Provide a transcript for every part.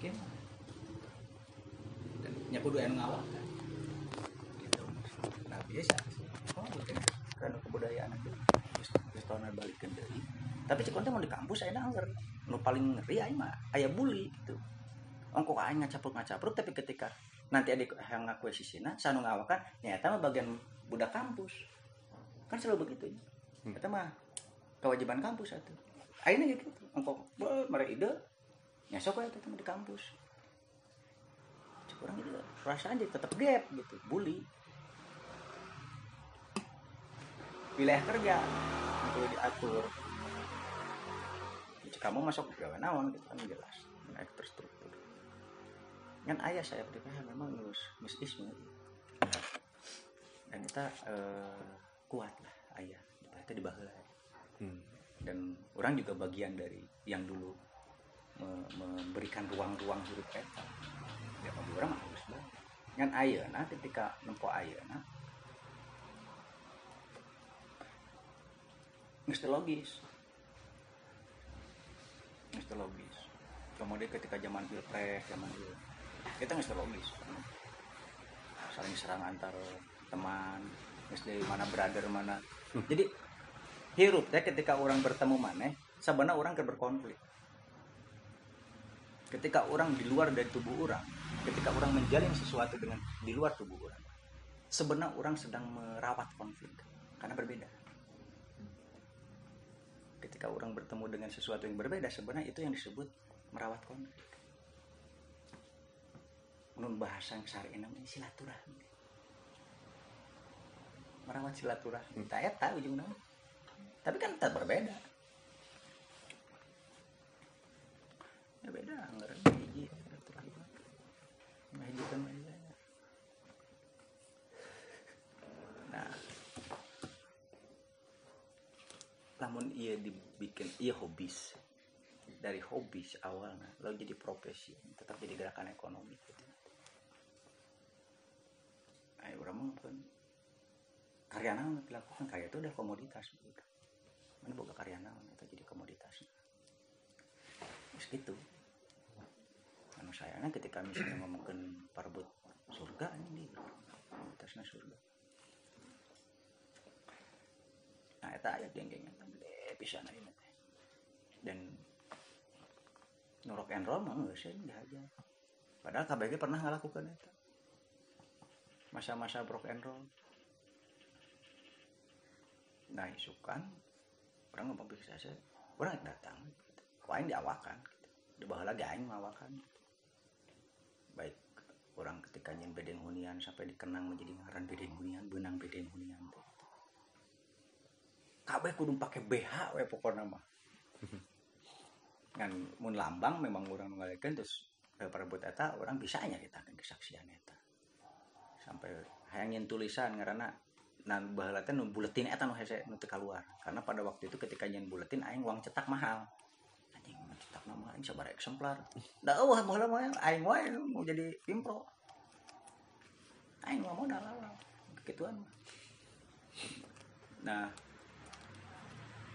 bikin dan nya kudu anu ngawal kan? Gitu. Nah biasa oh bikin karena kebudayaan itu terus tahun balikin dari. Tapi cek mau di kampus saya denger nu paling ngeri aing mah. Aya bully gitu. Ongko aing ngacapruk ngacapruk tapi ketika nanti ada yang ngakuisisina sanu ngawakan nyata mah bagian budak kampus. Kan selalu begitu. Hmm. itu mah kewajiban kampus itu akhirnya gitu. Engkau mereka ide nyasok aja tetap di kampus. Kurang gitu perasaan jadi tetap gap gitu bully. Wilayah kerja itu diatur. Jika kamu masuk gawe naon gitu kan jelas. Naik terstruktur. Kan ayah saya di PH memang nus misisme dan kita eh, kuat lah ayah. Itu di bahula Hmm. dan orang juga bagian dari yang dulu memberikan ruang-ruang hidup kita. Ya bagi orang harus banget ayeuna ketika nempo ayeuna mesti logis. Mesti logis. Kemudian ketika zaman pilpres zaman itu kita mesti logis. Saling serang antar teman mesti mana brother mana. Jadi hirup ya ketika orang bertemu mana sebenarnya orang akan berkonflik ketika orang di luar dari tubuh orang ketika orang menjalin sesuatu dengan di luar tubuh orang sebenarnya orang sedang merawat konflik karena berbeda. Ketika orang bertemu dengan sesuatu yang berbeda sebenarnya itu yang disebut merawat konflik. Menurut bahasa yang syar'i namanya silaturahmi. Merawat silaturahmi. Tak tahu ujungnya tapi kan tetap berbeda ya beda anggaran hiji silaturahmi hiji kan beda nah namun ia dibikin ia hobis dari hobis awalnya lalu jadi profesi tetap jadi gerakan ekonomi gitu. Ayo orang kan karya naon dilakukan karya itu udah komoditas. Mana boga karya naon itu jadi komoditas. Terus gitu. Anu sayangnya ketika misalnya ngomongin parbut surga ini komoditasnya surga. Nah, itu ayat geng-gengan gede pisan aja teh. Dan nurok and roll mah enggak sih dihajar. Padahal KBG pernah ngelakukan itu. Masa-masa rock and. Nah, isukan orang ngomong bisa saya, orang datang. Gitu. Wain diawakan. Gitu. Di bawah lagi aing mawakan. Gitu. Baik orang ketika nyen bedeng hunian sampai dikenang menjadi ngaran bedeng hunian, benang bedeng hunian. Gitu. kabeh kudu pakai BH we pokoknya mah kan mun lambang memang orang mengalihkan terus buat eta orang bisa nya kita kan kesaksian eta sampai hayangin tulisan karena nan baheula teh nu buletin eta nu hese nu teu keluar karena pada waktu itu ketika nyen buletin aing uang cetak mahal cetak nama aing sabar eksemplar. Da eueuh baheula mah aing wae mau jadi impro. Aing mah modal lah kegituan mah nah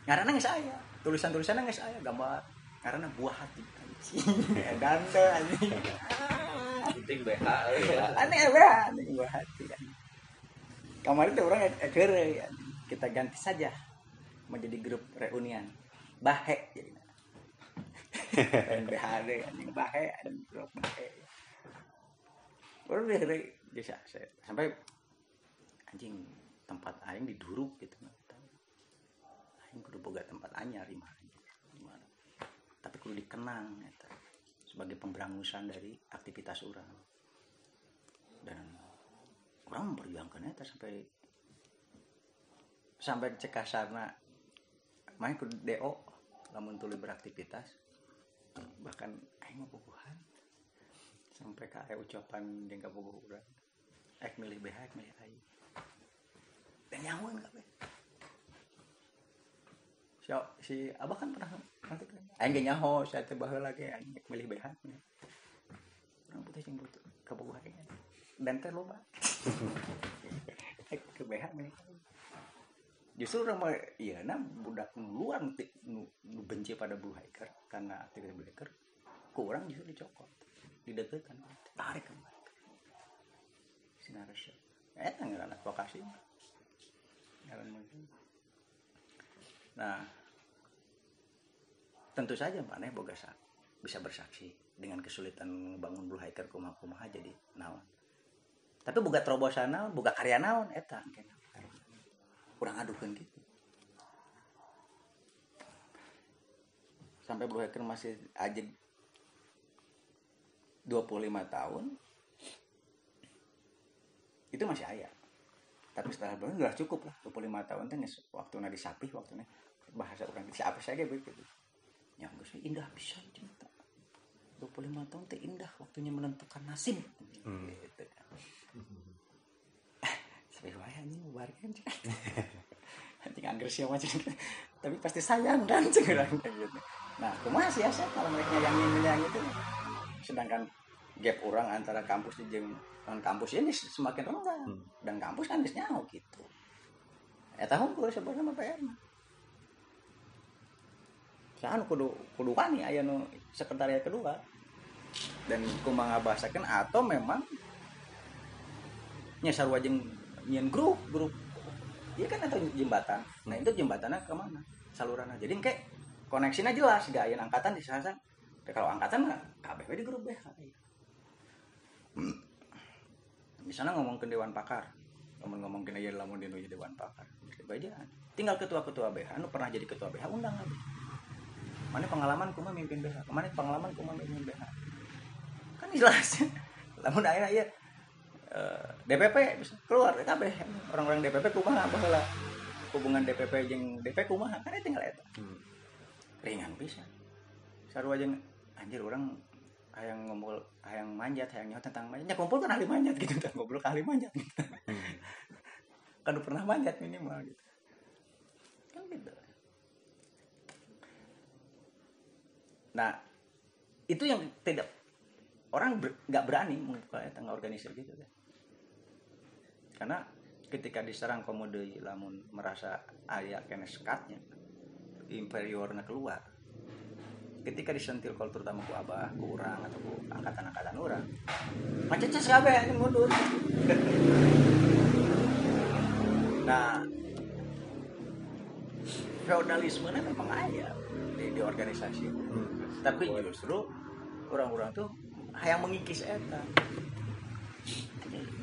karena nggak saya? Tulisan tulisannya nggak saya gambar. Karena buah hati dante anjing. Penting BH ya. aneh ya aneh buah hati kemarin tuh orang ekere ya. kita ganti saja. Menjadi grup reunian. Bahe jadi BHD anjing bahe anjing grup bahe bisa sampai anjing tempat aing diduruk gitu. Aing kudu boga tempat anyar di mana tapi kudu dikenang eta. Sebagai pemberangusan dari aktivitas orang dan orang memperjuangkan eta sampai sampai cek kasarna main kudu DO lamun tuluy beraktivitas bahkan aing mah bogohan sampai ka ucapan jeung ka bogoh urang ek milih BH ek milih aing. Dan nyawan kabeh si, si abah kan pernah nanti kan. Aing ge nyaho saya teh baheula lagi aing milih BH orang putih jeung butuh kabogoh aing dan teh loba. Ke BH nih justru orang mah iya nah budak luar benci pada blue hiker karena aktivitas blue hiker ku orang justru dicokot dideketan tarik kan sinar eta ngaran advokasi ngaran mungkin nah tentu saja mana boga bisa bersaksi dengan kesulitan membangun blue hiker kumaha kumaha jadi naon. Tapi boga terobosan naon boga karya naon eta kurang adukan gitu. Sampai blue hiker masih aja 25 tahun itu masih ayah tapi setelah bulan udah cukup lah. 25 tahun teh geus waktuna disapih waktunya bahasa orang siapa saja begitu yang geus indah bisa cinta 25 tahun teh indah waktunya menentukan nasib. Hmm. gitu kan sampai wae anjing bubarkan anjing anggar siapa tapi pasti sayang kan? Teh gitu. Nah kumaha sih asa kalau mereka nyayangin yang itu. Sedangkan gap orang antara kampus jeung non kampus ini semakin renggang Hmm. dan kampus kan geus nyaho gitu. Eta hungkul sebenarnya mah PR mah Saan kudu kudu wani aya nu sekretariat kedua. Dan kumaha bahasakeun atau memang nya sarua jeung nyeun grup grup Iya kan atau jembatan. Nah itu jembatannya ke mana? Salurannya. Jadi kayak koneksinya jelas. Gak aya angkatan di sana. Kalau angkatan mah KBW di grup BH. Di sana ngomong ke dewan pakar. Ngomong-ngomong ke aja lamun di dewan pakar. Bajaan. Tinggal ketua-ketua BH. Anu pernah jadi ketua BH undang aja. Mana pengalaman kuma mimpin BH. Mana pengalaman kuma mimpin BH. Kan jelas. Lamun akhirnya iya eh, DPP bisa keluar kabeh. Orang-orang DPP kumaha baheula hubungan DPP jeung DP kumaha? Kan tinggal eta Hmm. ringan bisa sarua jeung anjir orang hayang ngobrol hayang manjat hayang nyaho tentang manjat. Kumpul kan ahli manjat gitu tah. Ngobrol ahli manjat gitu. Hmm. kan pernah manjat minimal gitu. Kan gitu. Nah itu yang tidak orang ber- nggak berani membuka tengah organisir gitu kan karena ketika diserang komode lamun merasa ayah kena sekatnya inferiornya keluar. Ketika disentil kalau terutama ku abah ku urang atau ku angkatan-angkatan orang macet cas kabeh ini mundur. Nah feodalisme memang ada di, di organisasi. Hmm. tapi justru orang-orang tuh yang mengikis eta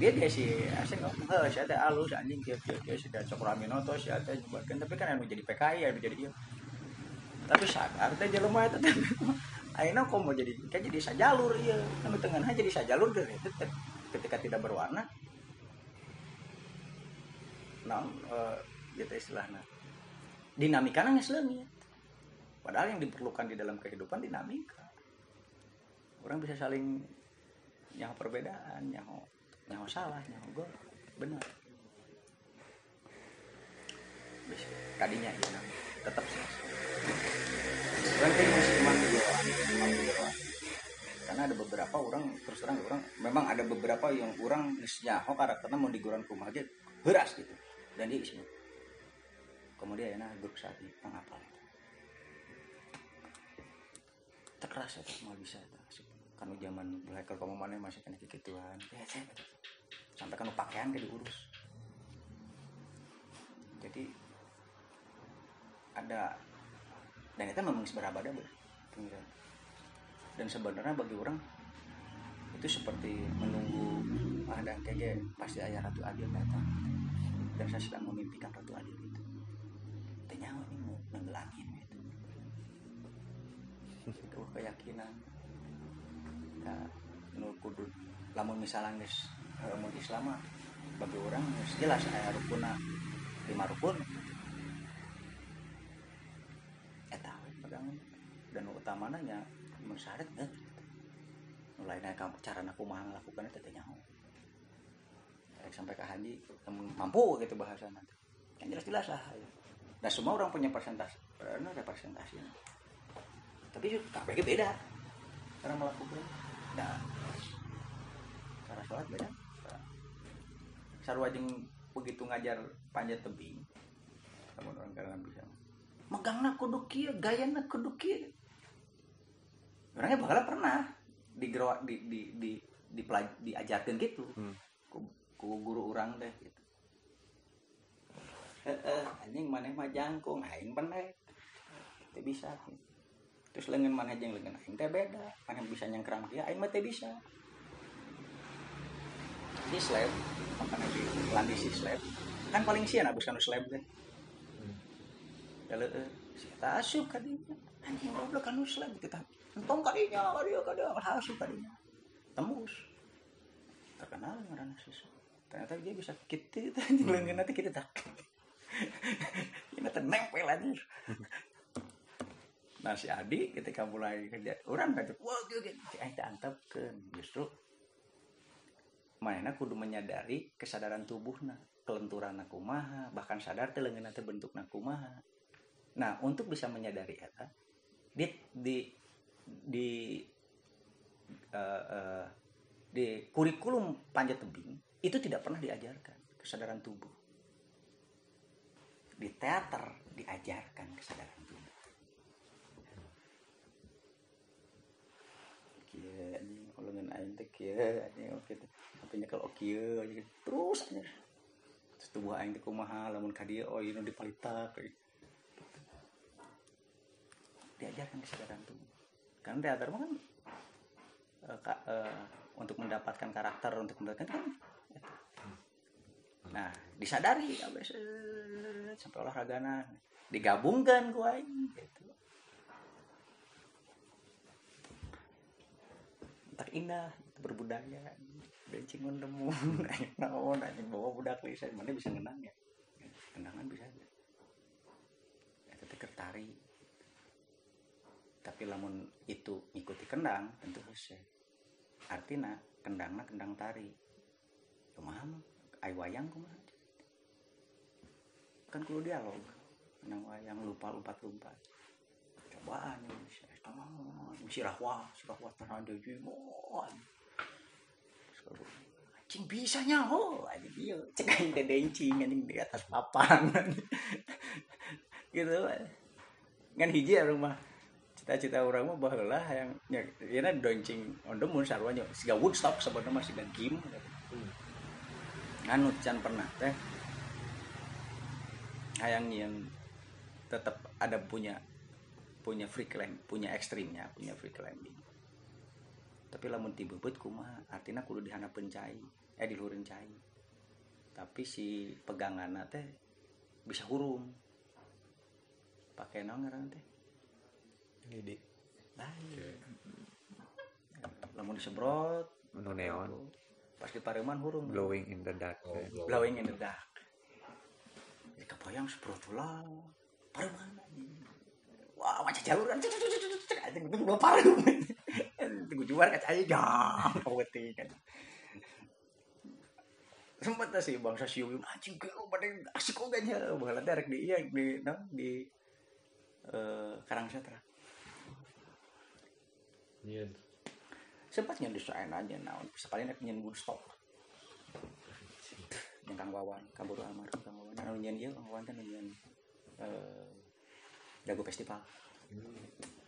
dia dia sih asing ngomong heh si teh alus anjing kieu kieu kieu si cokro aminoto si teh nyebarkeun tapi kan anu jadi PKI anu jadi ieu tapi sadar teh jelema eta teh ayeuna kok mau jadi kan jadi sajalur ieu anu tengahna jadi sajalur deh itu ketika tidak berwarna. Nah eh, gitu istilahnya dinamika geus leungit padahal yang diperlukan di dalam kehidupan dinamika. Orang bisa saling nyaho perbedaan nyaho salah nyaho gol benar tadinya ya tetap sih kayak masih cuma karena ada beberapa orang terus terang orang memang ada beberapa yang orang nyaho karakternya mau diguran kumaha ge beras gitu. Dan dia ismu kemudian ya grup saat ini pengapal terkeras ya mau bisa kan zaman hacker kamu mana masih kena kekituan. Ya. Sampai kan pakaian ke diurus. Jadi ada dan itu memang seberapa ada pemikiran. Dan sebenarnya bagi orang itu seperti menunggu ada kayak pasti ayah ratu adil datang. Dan saya sedang memimpikan ratu adil itu. Tanya ini mau nenggelangin gitu. Itu keyakinan. Ya nu kudu lamun misalnya geus eh, mun Islam bagi orang jelas aya rukunna lima rukun. Eta pegangan. Dan nu utamana nya mun syarat teh nu lainnya kamu cara aku mah ngelakukan itu nyaho. Sampai ke haji mampu gitu bahasa nanti yang jelas-jelas lah ya. nah semua orang punya persentase karena ada persentase. Tapi KPG beda cara melakukan. Nah cara sholat beda sarua jeung begitu ngajar panjat tebing. Kamu orang karena bisa. Megangna kudu kieu gayana kudu kieu. Orangnya bakal pernah di di di di di pelaj- diajarkan gitu. Hmm. ku, ku guru orang deh gitu. Eh eh, anjing mana mah jangkung aing pendek teu bisa. Terus lengan mana jeung lengan aing teh beda. Mana bisa nyangkrang dia aing mah teu bisa di slab. Makanya di landi si slab. Kan paling sian abis kan slab teh kalau eh kita asup kadinya. Anjing goblok kan slab kita entong kadinya kadinya kadinya. Asup kadinya. Tembus. Terkenal ngaranna susu ternyata dia bisa gitu anjing lengan nanti kita tak ini nempel anjir nah si Adi ketika mulai kerja orang kan wah gitu gitu antepkeun justru mana kudu menyadari kesadaran tubuhna kelenturan kumaha bahkan sadar teh leungeunna teh bentukna kumaha. Nah untuk bisa menyadari eta di di di eh, eh, di kurikulum panjat tebing itu tidak pernah diajarkan kesadaran tubuh. Di teater diajarkan kesadaran tubuh. Kieu anjing kalau ngan aing teh kieu anjing oke tapi kalau kieu terus anjing terus tubuh aing teh kumaha lamun ka dieu oh ieu nu dipalita kayak diajarkan kesadaran tubuh kan teater mah kan eh, ka- eh, untuk mendapatkan karakter untuk mendapatkan kan itu. nah disadari abis eh, sampai olahragana digabungkan ku aing gitu. Tak indah gitu, berbudaya bencing nemu naon anjing bawa budak lisa mana bisa ngenang ya? Kenangan bisa aja. Itu teh keur tari tapi lamun itu ngikuti kendang tentu hese artinya kendangna kendang tari. Kumaha mah? Ai wayang kumaha? Kan kudu dialog. Kendang wayang lupa lompat lompat cobaan ini tamang si rahwa si rahwa tanah anjing bisa nyaho. Anjing dia cek aing teh dencing anjing di atas papan. Gitu. Kan hiji ya rumah cita-cita orang mah baheula yang ya ya doncing on the moon sarua nya siga Woodstock sebenarnya masih dan game nganut can pernah teh. Hayang yang tetap ada punya punya free climb punya ekstrimnya punya free climbing tapi lamun ti bebeut kumaha? Artinya kudu dihanapeun cai eh diluhureun cai. Tapi si peganganna teh bisa hurung pakai naon ngaran teh? Lidi. lain lamun disemprot Nu neon. pas di pareman hurung Glowing in the dark. Oh, blowing. In the dark. Ya kebayang semprot lah pareman. Wah macam jalur kan. Cek cek cek cek cek anjing itu belum pareman tunggu juar kaca aja jam putih kan. Sempat tuh sih bangsa siu anjing kau pada asik kok gak nya bahkan derek di iya di no, di eh, Karangsetra Iya. sempat nyen desain aja naon sekali nek nyen Woodstock. Yang Kang Wawan kabur almarhum Kang Wawan. Anu nyen ieu Kang Wawan nu nyen eh dago festival. Bahkan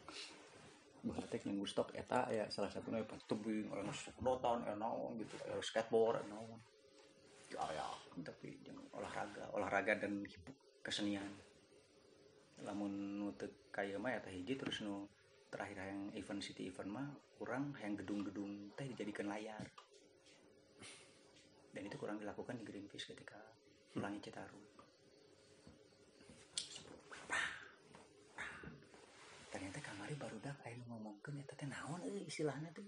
teh nyen Woodstock eta ya salah satu pas tebing orang sedotan ya naon gitu. Ya skateboard ya naon. Ya ya tapi jeung olahraga olahraga dan kesenian. Lamun nu teu kaya mah eta hiji terus nu terakhir yang event city event mah kurang yang gedung-gedung teh dijadikan layar. Dan itu kurang dilakukan di Greenpeace ketika ulangi Citarum kamari baru dak ayo ngomongkeun eta teh naon euy istilahnya tuh.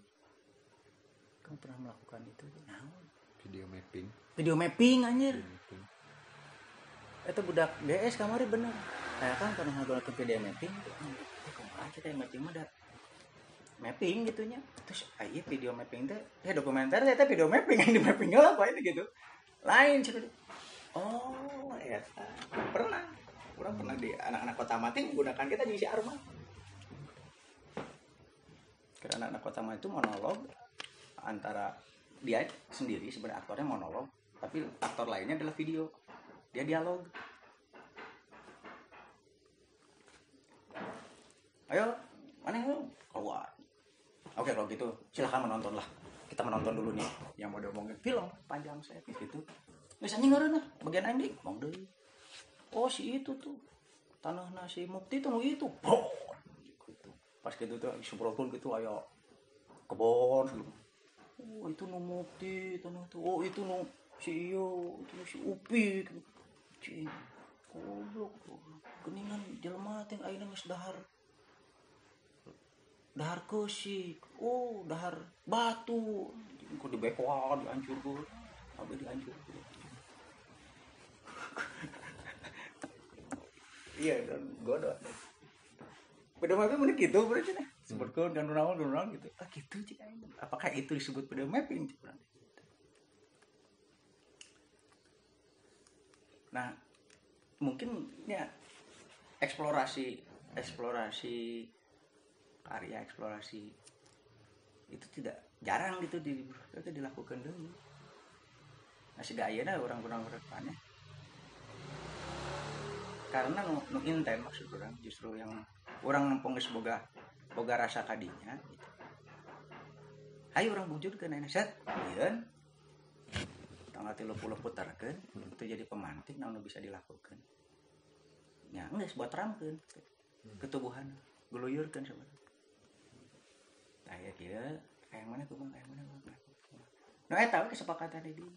Kamu pernah melakukan itu? Naon? Video mapping. video mapping anjir. Video mapping. itu budak DS kamari bener. Saya kan pernah ngelakuin video mapping. Eh kumaha kita yang mapping mah da mapping gitunya terus ah, iya video mapping teh ya dokumenter ternyata video mapping yang di mapping apa ini gitu. Lain sih oh ya pernah. Orang pernah di anak-anak kota mati menggunakan kita di si Arma karena anak-anak kota itu monolog antara dia sendiri sebenarnya aktornya monolog tapi aktor lainnya adalah video. Dia dialog. Ayo mana lu keluar. Oke kalau gitu silahkan menonton lah. Kita menonton dulu nih yang mau diomongin. Film panjang saya gitu. Misalnya nggak ada bagian ending. Mau deh oh si itu tuh. Tanah nasi mukti tuh itu. Bro. Gitu. pas gitu tuh semprotin gitu ayo kebon oh itu nu mukti tanah tuh oh itu nu si iyo itu nu si upi gitu. Cing. goblok goblok. geningan jelema teh ayeuna dahar dahar kesik oh dahar batu kok dibekoan dihancurkan apa dihancurkan iya dan pada mapping mana gitu berarti nah sebutkan kan naon naon gitu. Ah gitu cik apakah itu disebut pada mapping cik? Nah mungkin ya eksplorasi eksplorasi karya eksplorasi itu tidak jarang gitu di itu dilakukan dulu. Masih gaya dah orang-orang berdepannya karena nu, nu inten maksud orang justru yang orang nempong geus boga boga rasa kadinya gitu. ayo orang wujudkeun ayeuna set yeun tanggal 30 putarkeun itu jadi pemantik naon nu bisa dilakukan ya geus buat ramkeun ketubuhan geluyurkeun sebenarnya kayak kieu kayak mana kumang kayak mana kumang nah eta we kesepakatan di dieu.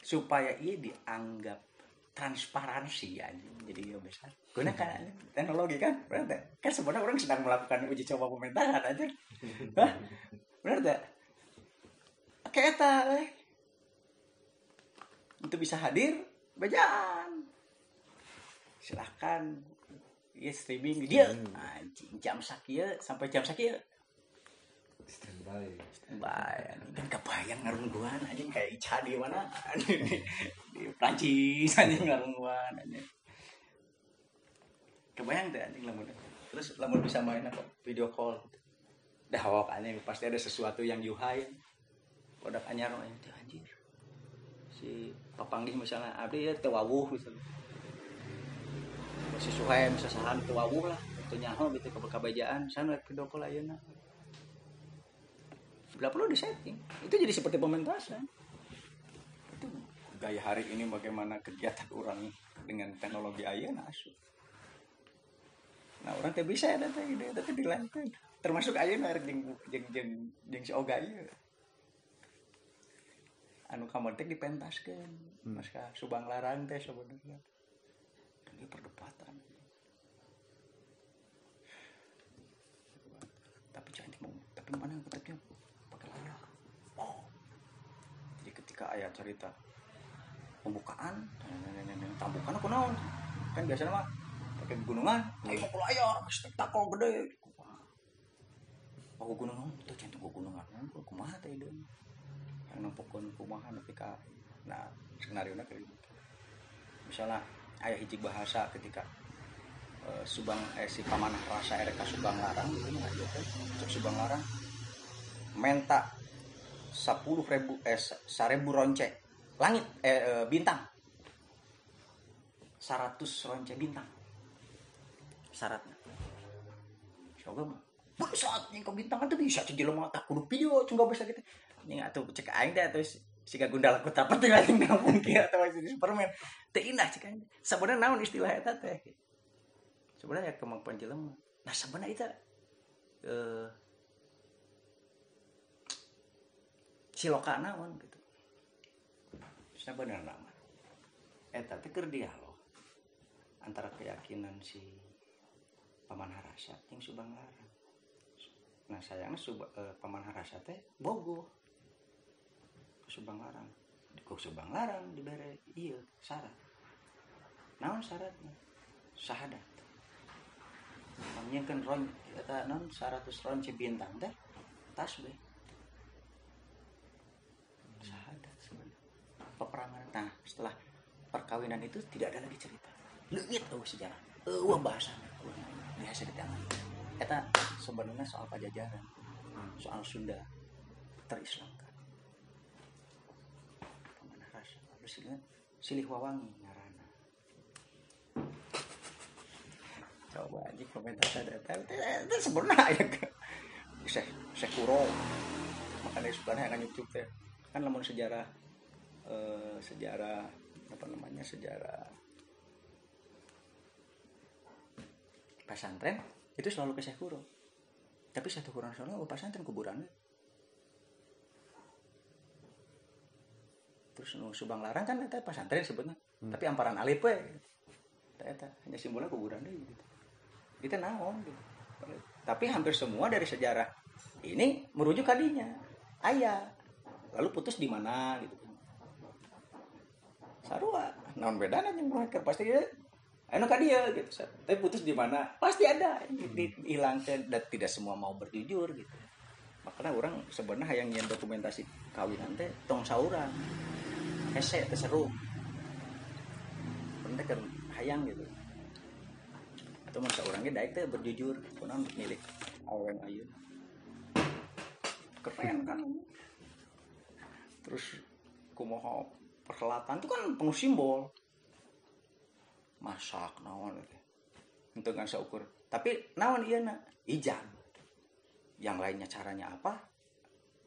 supaya ia dianggap transparansi anjing. Jadi ya besar gunakan teknologi kan? Benar tak? kan sebenarnya orang sedang melakukan uji coba pemerintahan aja Hah? benar tak? Kayak eta eh. untuk bisa hadir bejaan silahkan ya streaming dia anjing jam sakia sampai jam sakia standby Baik, kan kebayang ngarungguan anjing kayak Ica di mana di, Prancis anjing ngarungguan anjing. Kebayang tuh anjing lamun. Terus lamun bisa main apa? Video call. Dah awak anjing pasti ada sesuatu yang yuhai. Kodak anyar itu anjir. Si papanggih misalnya abdi ya teu wawuh misalnya. Si Suhaim sasahan teu wawuh lah. Teu nyaho gitu kabejaan sana video call ayeuna nggak perlu disetting. Itu jadi seperti pementasan. Itu. Gaya hari ini bagaimana kegiatan orang dengan teknologi ayah asuh nah orang teh bisa ada teh ide tapi dilanjutkan termasuk ayah narek jeng jeng jeng jeng si oga ieu. Anu kamar teh dipentaskan mas ka subang larang teh sebenarnya ini perdebatan. Tapi jangan tapi mana yang keteknya pakai layar oh jadi ketika ayat cerita. Pembukaan tambukan aku naon? Kan biasanya mah pakai gunungan. Ayo ke layar spektakel gede. Oh gunungan tuh cantik gua gunungan. Aku kumaha teh itu yang nempukeun kumaha nepi ka nah skenario kayak gitu. Misalnya ayah hiji bahasa ketika eh, subang eh, si pamanah rasa ereka subang larang itu mah aja kan cek subang larang menta sepuluh ribu eh seribu ronce. Langit eh, eh, bintang. Seratus ronce bintang. Syaratnya. Coba mah saat yang ke bintang itu bisa jadi lemah tak kudu video cuma bisa gitu. Ini atau cek aing deh terus si gundal aku tak penting lagi nggak mungkin atau masih di superman. Teh indah cek aing. Sebenarnya naon istilah eta teh? Sebenarnya kemampuan jelema. Nah sebenarnya itu eh siloka naon gitu. Sebenarnya nama. Eta teh keur dialog antara keyakinan si paman harasa yang subang larang. Nah sayangnya sub, eh, paman harasa teh bogoh. Ke subang larang. Ke subang larang dibere iya syarat. Naon syaratnya? Syahadat. Namanya kan ron kata non seratus ron bintang teh tasbih syahadat sebenarnya peperangan. Nah setelah perkawinan itu tidak ada lagi cerita. Leungit oh sejarah? Eh wah bahasanya biasa di tangan. Eta sebenarnya soal pajajaran soal Sunda terislamkan pamanah rasa terus ini silih wawangi ngarana coba aja komentar ada itu sebenarnya ya Syekh Syekh Kuro makanya suka yang YouTube teh kan lamun sejarah eh, sejarah apa namanya sejarah pesantren itu selalu ke Syekh Kuro tapi satu kurang soalnya oh, pesantren kuburan terus nu subang larang kan eta pesantren sebutnya tapi amparan alif we Eta- hanya simbolnya kuburan deui gitu. Kita naon gitu. Tapi hampir semua dari sejarah ini merujuk kadinya ayah. Lalu putus di mana gitu sarua naon bedana jeung mereka pasti dia ka dia gitu. Tapi putus di mana? Pasti ada dihilangkan dan tidak semua mau berjujur gitu. Makanya orang sebenarnya yang nyen dokumentasi kawinan teh tong sauran. Hese teh seru. Penting kan hayang gitu. Atau mun saurang ge daek teh berjujur kunaon milik awen ayeuna. Keren kan. Terus kumaha perhelatan itu kan penuh simbol. Masak naon untuk nggak ukur. Tapi naon iya nak? Ijab yang lainnya caranya apa?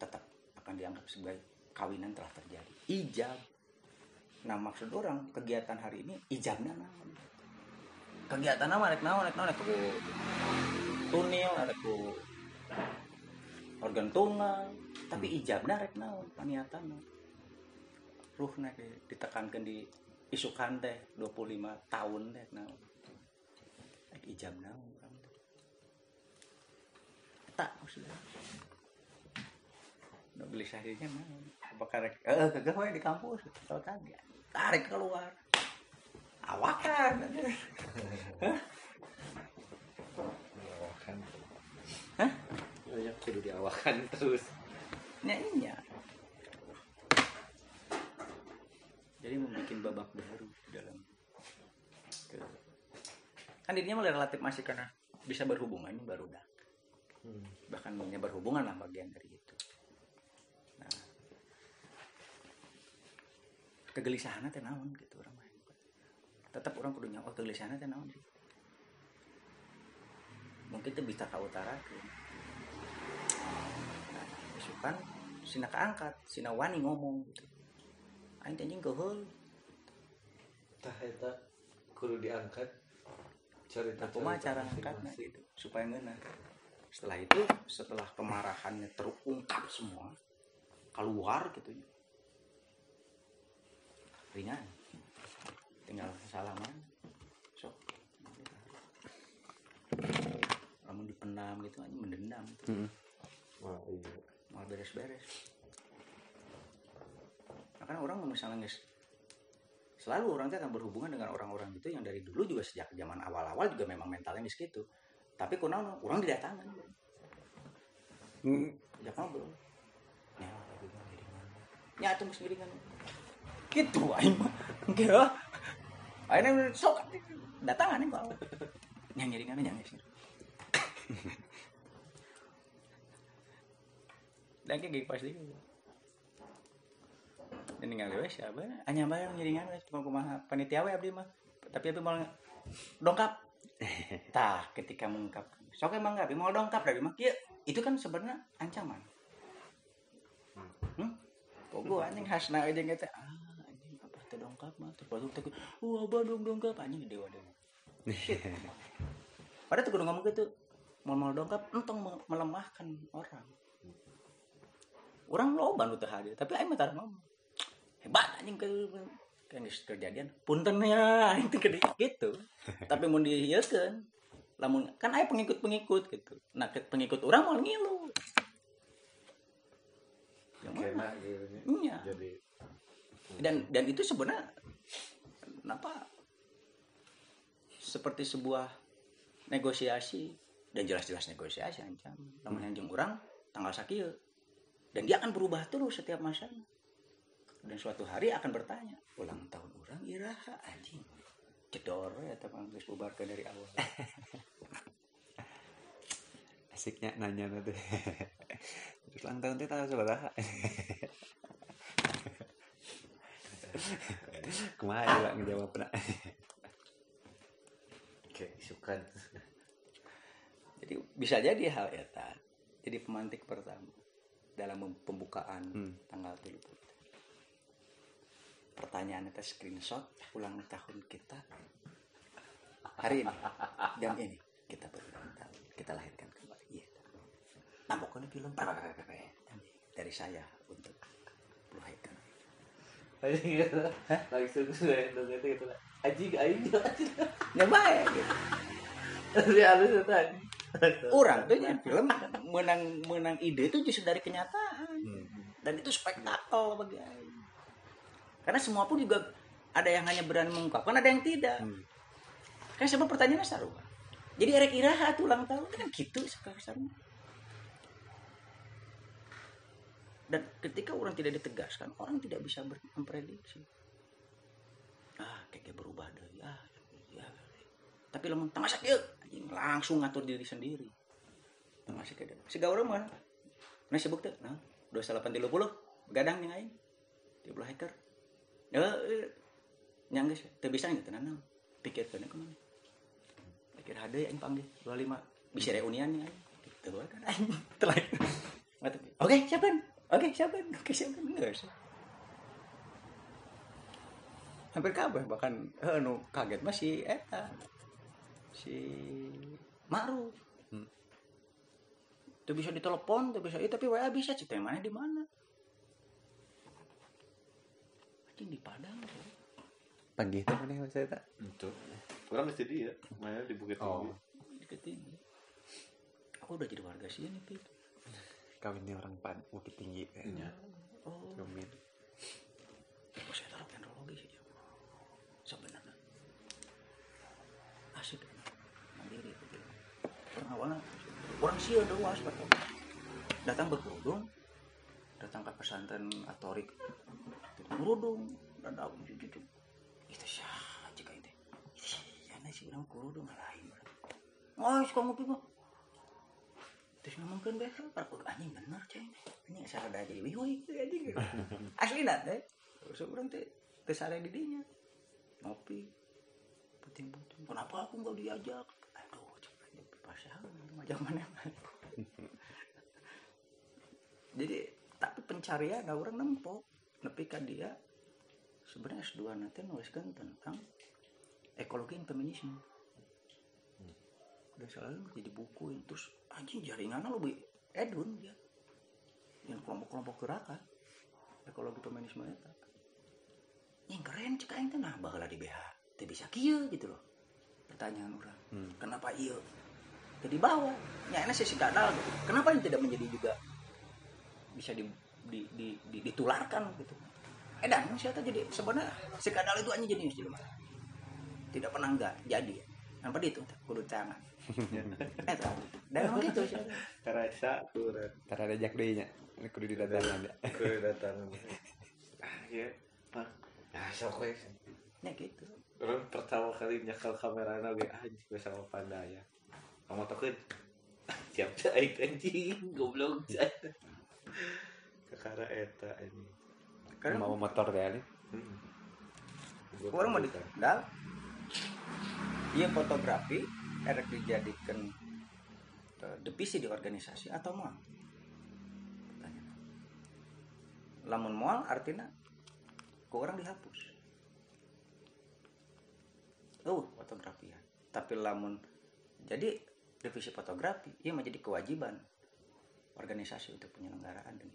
Tetap akan dianggap sebagai kawinan telah terjadi. Ijab nah maksud orang kegiatan hari ini ijabnya naon? Kegiatan nama rek naon rek naon rek ku tunil ada ku organ tunggal. Tapi ijabnya rek naon? Paniatan ruhna ditekankan di isukan teh 25 tahun teh naon ijab naon teh tak maksudnya. No gelisah dirinya naon apakah rek eh kagak we di kampus tahu kagak tarik keluar. Awakan. Awakan. Hah? banyak kudu diawakan terus. Nya iya jadi membuat babak baru di dalam ke- kan dirinya mulai relatif masih karena bisa berhubungan ini baru dah Hmm. bahkan punya berhubungan lah bagian dari itu. Nah kegelisahan teh naon gitu orang mah. Tetap orang kudu nyawa kegelisahan teh naon sih. Mungkin itu bisa ke utara nah isukan sina keangkat sina wani ngomong gitu aing teh anjing keheul tah eta kudu diangkat cerita kumaha cara angkatnya gitu supaya ngena setelah itu setelah kemarahannya terungkap semua keluar gitu ringan. Tinggal salaman. Sok. Namun dipendam gitu aja mendendam. Gitu. wah iya. Mau beres-beres nah, kan orang misalnya guys selalu orang akan berhubungan dengan orang-orang itu yang dari dulu juga sejak zaman awal-awal juga memang mentalnya geus gitu tapi kunaon orang didatangan sejak ngobrol. Ya lagi mah ngiringan ya atuh geus ngiringan gitu aing mah. Enggak. Akhirnya sok datangan kok yang ngiringan yang geus dan kayak pas dia dan tinggal we siapa? Hanya bayar ngiringan we cuma kumaha panitia we abdi mah. Tapi abdi mau dongkap. Tah ketika mengungkapkan sok emang nggak abdi mau dongkap dari mah. Kieu itu kan sebenarnya ancaman. Hmm? kok gua anjing hasna aja gitu. Ah anjing apa teh dongkap mah? Terus baru teh wah dong dongkap? Anjing dewa dewa padahal tuh kudu ngomong gitu mau mau dongkap entong me- melemahkan orang. Orang loba nu teu hadir tapi aing mah ngomong hebat anjing ke kan kejadian. Punten ya itu gede gitu. Tapi mau dihiekeun lamun kan aya pengikut-pengikut gitu. Nah pengikut orang mau ngilu. Yang mana? gitu nya. iya. Jadi dan dan itu sebenarnya kenapa? Seperti sebuah negosiasi. Dan jelas-jelas negosiasi ancam namun yang orang tanggal sakieu dan dia akan berubah terus setiap masa dan suatu hari akan bertanya ulang tahun orang iraha anjing. Cedor ya teman geus bubarkan dari awal. Asiknya nanya nanti. Terus ulang tahun tanggal seberapa ke mana juga ngejawab nak kayak isukan. Jadi bisa jadi hal eta. Jadi pemantik pertama dalam pembukaan Hmm. tanggal 30 pertanyaan itu screenshot ulang tahun kita hari ini jam ini kita berulang tahun kita lahirkan kembali iya nampaknya film dari saya untuk Hacker Anjing langsung random itu gitu lah. Anjing aing anjing. ya baik gitu. Tapi harus itu anjing. orang tuh yang film menang menang ide itu justru dari kenyataan Hmm. dan itu spektakel bagi Aing. Karena semua pun juga ada yang hanya berani mengungkapkan, ada yang tidak. Hmm. Kan semua pertanyaannya sarua. Jadi erek iraha tuh ulang tahun kan gitu sekarang. Dan ketika orang tidak ditegaskan, orang tidak bisa memprediksi. Ah, kayak berubah deh. Ah, ya. Tapi lamun tengah sakit, langsung ngatur diri sendiri. Tengah sakit. Siga orang mana? Nah sibuk tuh, nah, 2830 gadang yang lain. Hacker. Ya, eh, nyang geus, teu bisa gitu nanam. Pikirkeun ke mana? Pikir hade yang panggil 25 bisa reunian ya. Gitu kan Oke, siapin. Oke, siapin. Oke, siapin. Geus. Hampir kabeh bahkan eh, nu kaget mah si eta. Si Ma'ruf. Hmm. Tuh bisa ditelepon, tuh bisa, eh, tapi WA bisa, cerita yang mana di mana? Anjing di Padang. tuh. Panggil itu mana mas Eta? Itu. Orang mesti dia. Mainnya di Bukit Oh. Tinggi. Di Ketinggi. Aku udah jadi warga sini, Pit. Kawinnya orang pan bukit tinggi kayaknya. Oh, Rumin. oh saya taruh teknologi sih dia. Sebenarnya. Asik. Mandiri. Orang awalnya, orang sih ada betul. Datang berkerudung, datang ke pesantren atorik. Kerudung, dan aku cucu Itu siapa jika itu? Ya, nasi bilang kerudung lain. Oh, kamu pipo. Terus ngomongkan besok, aku anjing bener ceng. Anjing salah dari wiwi anjing. Asli nak teh. Terus orang teh teh sare di dinya. Ngopi. Puting-puting. Kenapa aku nggak diajak? Aduh, aja pasangan ngajak mana Jadi tapi pencarian nah orang nempok nepi ka dia sebenarnya S2 nanti nuliskan tentang ekologi dan feminisme. Udah selalu jadi buku terus anjing jaringan lu bi edun dia. Yang kelompok-kelompok gerakan. Ekologi feminisme itu. Yang keren cek aing nah baheula di BH teh bisa kieu gitu loh. Pertanyaan orang. Hmm. kenapa iya? Jadi bawah. Nyana sih kadal gitu. Kenapa ini tidak menjadi juga bisa di, di, di, di- ditularkan gitu edan siapa jadi sebenarnya si kadal itu hanya jadi jadi tidak pernah enggak jadi apa itu kudu tangan eh dan emang gitu sih Karasa turun. Tara ada jak deui nya. Kudu didatangan ya. Kedatangan. Ah, iya. Ah, Nah, sok ya gitu Orang pertama kali nyakal kamera oge anjing we sama pandaya. Kamu takut? Siap aing anjing goblok. Kakara eta anjing. karena Mau motor deh ini. Hmm. orang mau dal iya fotografi erek dijadikan eh, divisi di organisasi atau mau lamun moal artinya ke orang dihapus. Oh fotografi ya. Tapi lamun jadi divisi fotografi iya menjadi kewajiban organisasi untuk penyelenggaraan dan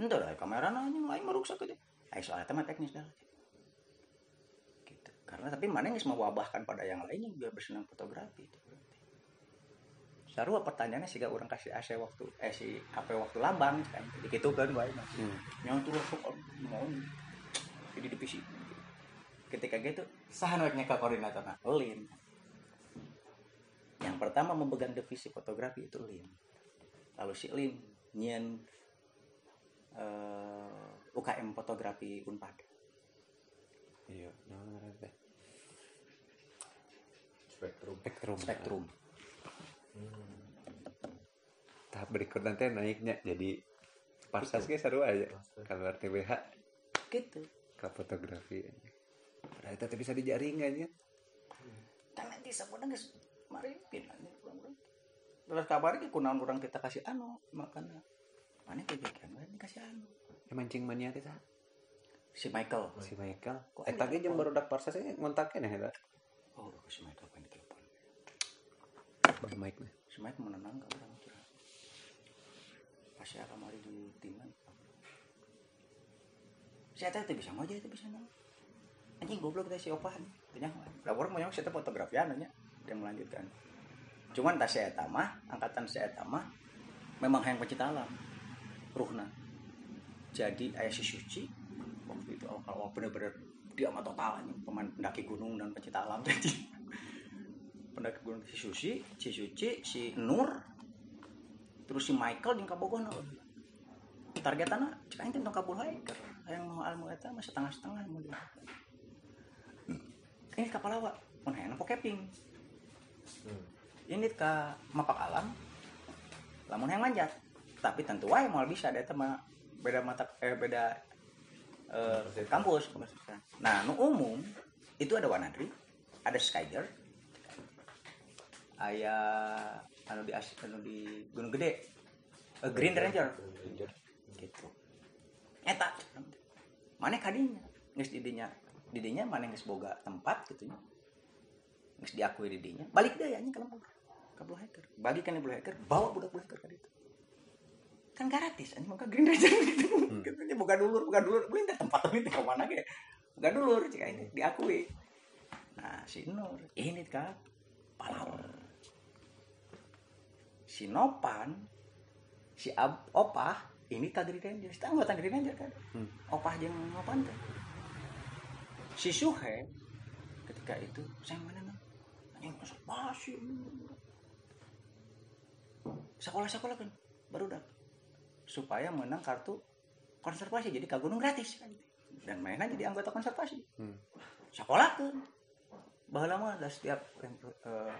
entah lah kamera nanya lain merusak aja Ayo soalnya tema teknis dah. Gitu. Karena tapi mana yang mau wabahkan pada yang lainnya biar bersenang fotografi itu berarti. Sarua pertanyaannya sih orang kasih AC waktu eh si HP waktu lambang kan? Gitu kan baik Hmm. yang tuh langsung mau jadi divisi. Ketika gitu sahan ke koordinator. Nah lin. Yang pertama memegang divisi fotografi itu lin. Lalu si lin nyen eh, UKM fotografi unpad Iya, nah teh. Spektrum. Spektrum. spektrum Tahap berikut nanti naiknya jadi parsas ge seru aja. Kalau TBH gitu ke fotografi. Padahal itu bisa di ya. kan nanti sebenarnya marimpin terus kabar ke kunaon orang kita kasih anu makan mana kayak gitu kan kasih anu? Ya, mancing mania kita si Michael. Si Michael. Kok eh tapi jam baru dak parsa sih ngontaknya nih eta oh si Michael pengen telepon Mike nih. Si Michael menenang kan orang kira pasti akan mari di timan saya teh teu bisa aja teu bisa nang anjing goblok teh si Opa. Tanya lah orang mau saya teh fotografian nya. Yang melanjutkan cuman tas saya tamah angkatan saya tamah memang yang pencipta alam ruhna. Jadi ayah si suci waktu itu awal awal bener-bener dia mah total pemain pendaki gunung dan pencipta alam jadi pendaki gunung. Si suci si suci si nur terus si Michael yang kabogoh targetannya cek aing teh tong kabul hiker. Yang mau almu eta mah setengah-setengah mau dia. Ini kapal awak hayang po camping Hmm. Ini ke mapak alam. Lamun yang manjat. Tapi tentu wae mau bisa ada mah beda mata eh beda eh, kampus nah nu umum itu ada Wanadri ada Skyger ayah anu di anu di Gunung Gede. Eh, Green Ranger. Gitu. Eta. Mana kadinya? Geus didinya didinya mana geus boga tempat gitu nya. Geus diakui didinya. Balik deh anjing ke lembur ke Blue Hacker. Bagi kan Blue Hacker bawa budak Blue Hacker ka ditu kan gratis anjing maka Green Ranger gitu gitu nya boga dulur boga dulur. Teh tempat ini ka mana ge? Boga dulur cik ini diakui. Nah si Nur ini kan pahlawan si Nopan si Ab Opah ini ka Green Ranger. Kita anggota Green Ranger kan? Hmm. Opah jeung Nopan teh si Suhe ketika itu saya mana nang anjing konservasi sekolah-sekolah kan baru dah supaya menang kartu konservasi jadi ke gunung gratis. Dan mainan jadi anggota konservasi. Hmm. sekolah kan bahwa ada setiap eh,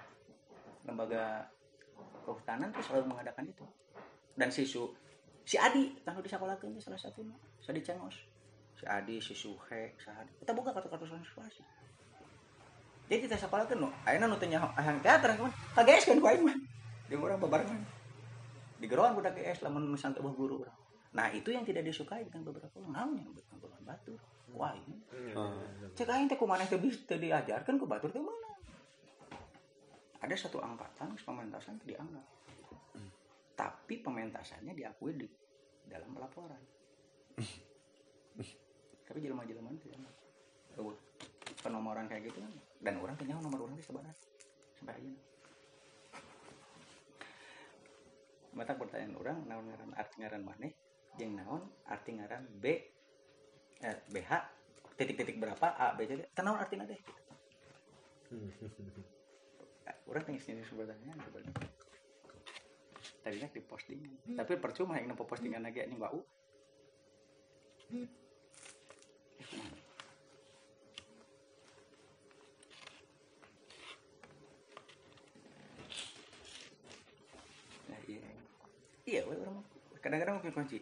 lembaga kehutanan tuh selalu mengadakan itu. Dan si Su si Adi tanggal di sekolah kan salah satunya Sadi Cengos. Si Adi si Suhe si Adi. Kita buka kartu-kartu konservasi. Jadi kita sekolah kan no. Ayeuna nu teh nyaho hayang teater kan? Kageus kan ku aing mah di orang babarengan di geroan budak GS lamun misalnya teu guru. Urang nah itu yang tidak disukai dengan beberapa orang. Naon yang bukan batu. Wah ini. Oh. cek aing teh kumaneh teu bisa diajarkan ke batur teh mana? Ada satu angkatan pementasan teu dianggap. Tapi pementasannya diakui di dalam pelaporan tapi jelema-jelema itu penomoran kayak gitu kan. Dan orang punya nomor orang di sebenarnya sampai aja mata pertanyaan orang naon ngaran arti ngaran maneh? Jeung naon arti ngaran B eh, BH titik-titik berapa? A B C D. Teu naon artina deh Eh, orang tinggal sini sebenarnya sebenarnya tadinya di posting tapi percuma yang nempo postingan lagi ini mbak U iya iya we, orang mah. Mungkin kunci.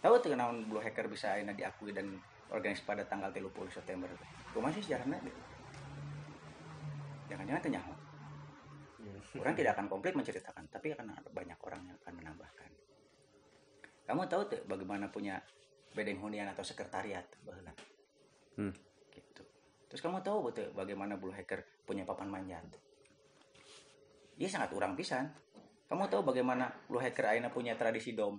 Tahu tuh naon blue hacker bisa aina diakui dan organisasi pada tanggal 30 September? Gue masih sejarahnya gitu jangan-jangan tanya orang tidak akan komplit menceritakan tapi akan ada banyak orang yang akan menambahkan. Kamu tahu tuh bagaimana punya bedeng hunian atau sekretariat? Baheula Hmm. gitu. Terus kamu tahu betul bagaimana blue hacker punya papan manjat? Dia sangat urang pisan kamu tahu bagaimana blue hacker aina punya tradisi dom?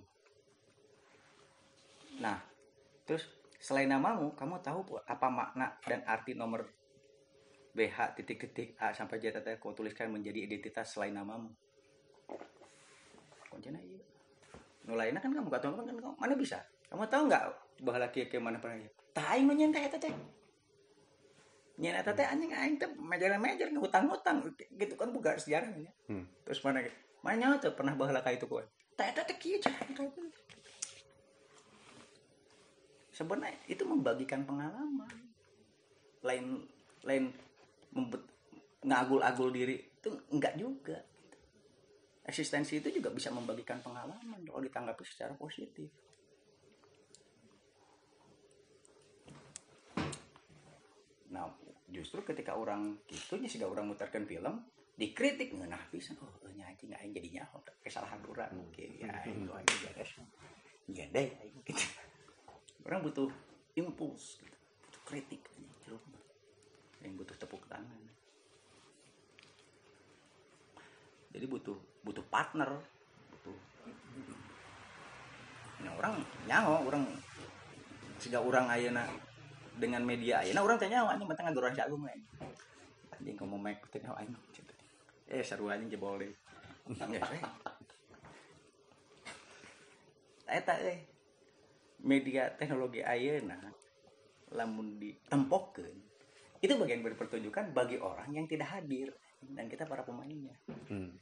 Nah terus selain namamu kamu tahu apa makna dan arti nomor BH titik-titik A sampai Z teh kau tuliskan menjadi identitas selain namamu. Kuncinya iya nu lainnya kan kamu gak tahu kan kamu mana bisa? Kamu tahu nggak bahwa laki ke mana pernah aing menyen teh eta teh. Nyen eta teh anjing aing teh mejer-mejer ngutang-ngutang gitu kan buka sejarahnya Hmm. terus mana mana tuh? Pernah bahala kayak itu kue tak kayak gitu sebenarnya itu membagikan pengalaman. Lain lain membet, ngagul-agul diri itu enggak juga. Eksistensi itu juga bisa membagikan pengalaman kalau ditanggapi secara positif. Nah justru ketika orang gitu sih orang mutarkan film dikritik ngeunah pisan oh nya anjing aing jadi nyaho. Kesalahan urang oke ya aing doa aing beres ya deh gitu. Orang butuh impuls gitu. butuh kritik yang butuh tepuk tangan. Jadi butuh butuh partner butuh nah orang nyaho orang sehingga orang ayeuna dengan media ayeuna orang tanya nyaho anjing mentang ngaduran jagung we. anjing mek teh nyaho aing gitu. Eh seru anjing jebol deui ya we. eta eh media teknologi ayeuna lamun ditempokkeun itu bagian dari pertunjukan bagi orang yang tidak hadir dan kita para pemainnya Hmm.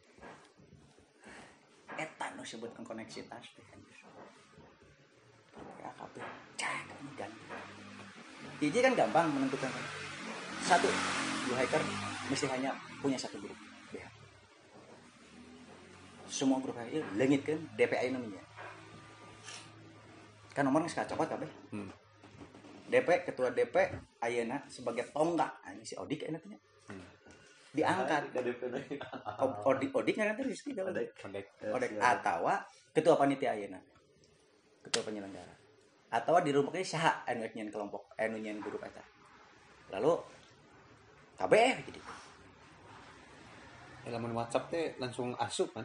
eta nu sebutkan koneksitas teh kan ya kabeh cek ini ganti Hiji kan gampang menentukan satu dua hacker mesti hanya punya satu grup. Semua grup hacker lengit kan DPI namanya kan nomornya sekali cokot kabeh Hmm. DP ketua DP ayeuna sebagai tonggak ini si Odik enak Hmm. diangkat. O- Odik Odiknya nanti Rizky kalau ada Kodek. Odek atau ketua panitia ayeuna ketua penyelenggara. Atau di rumah ini saha anu nyen kelompok anu nyen grup eta lalu KBR jadi Eh, lamun WhatsApp teh langsung asup kan.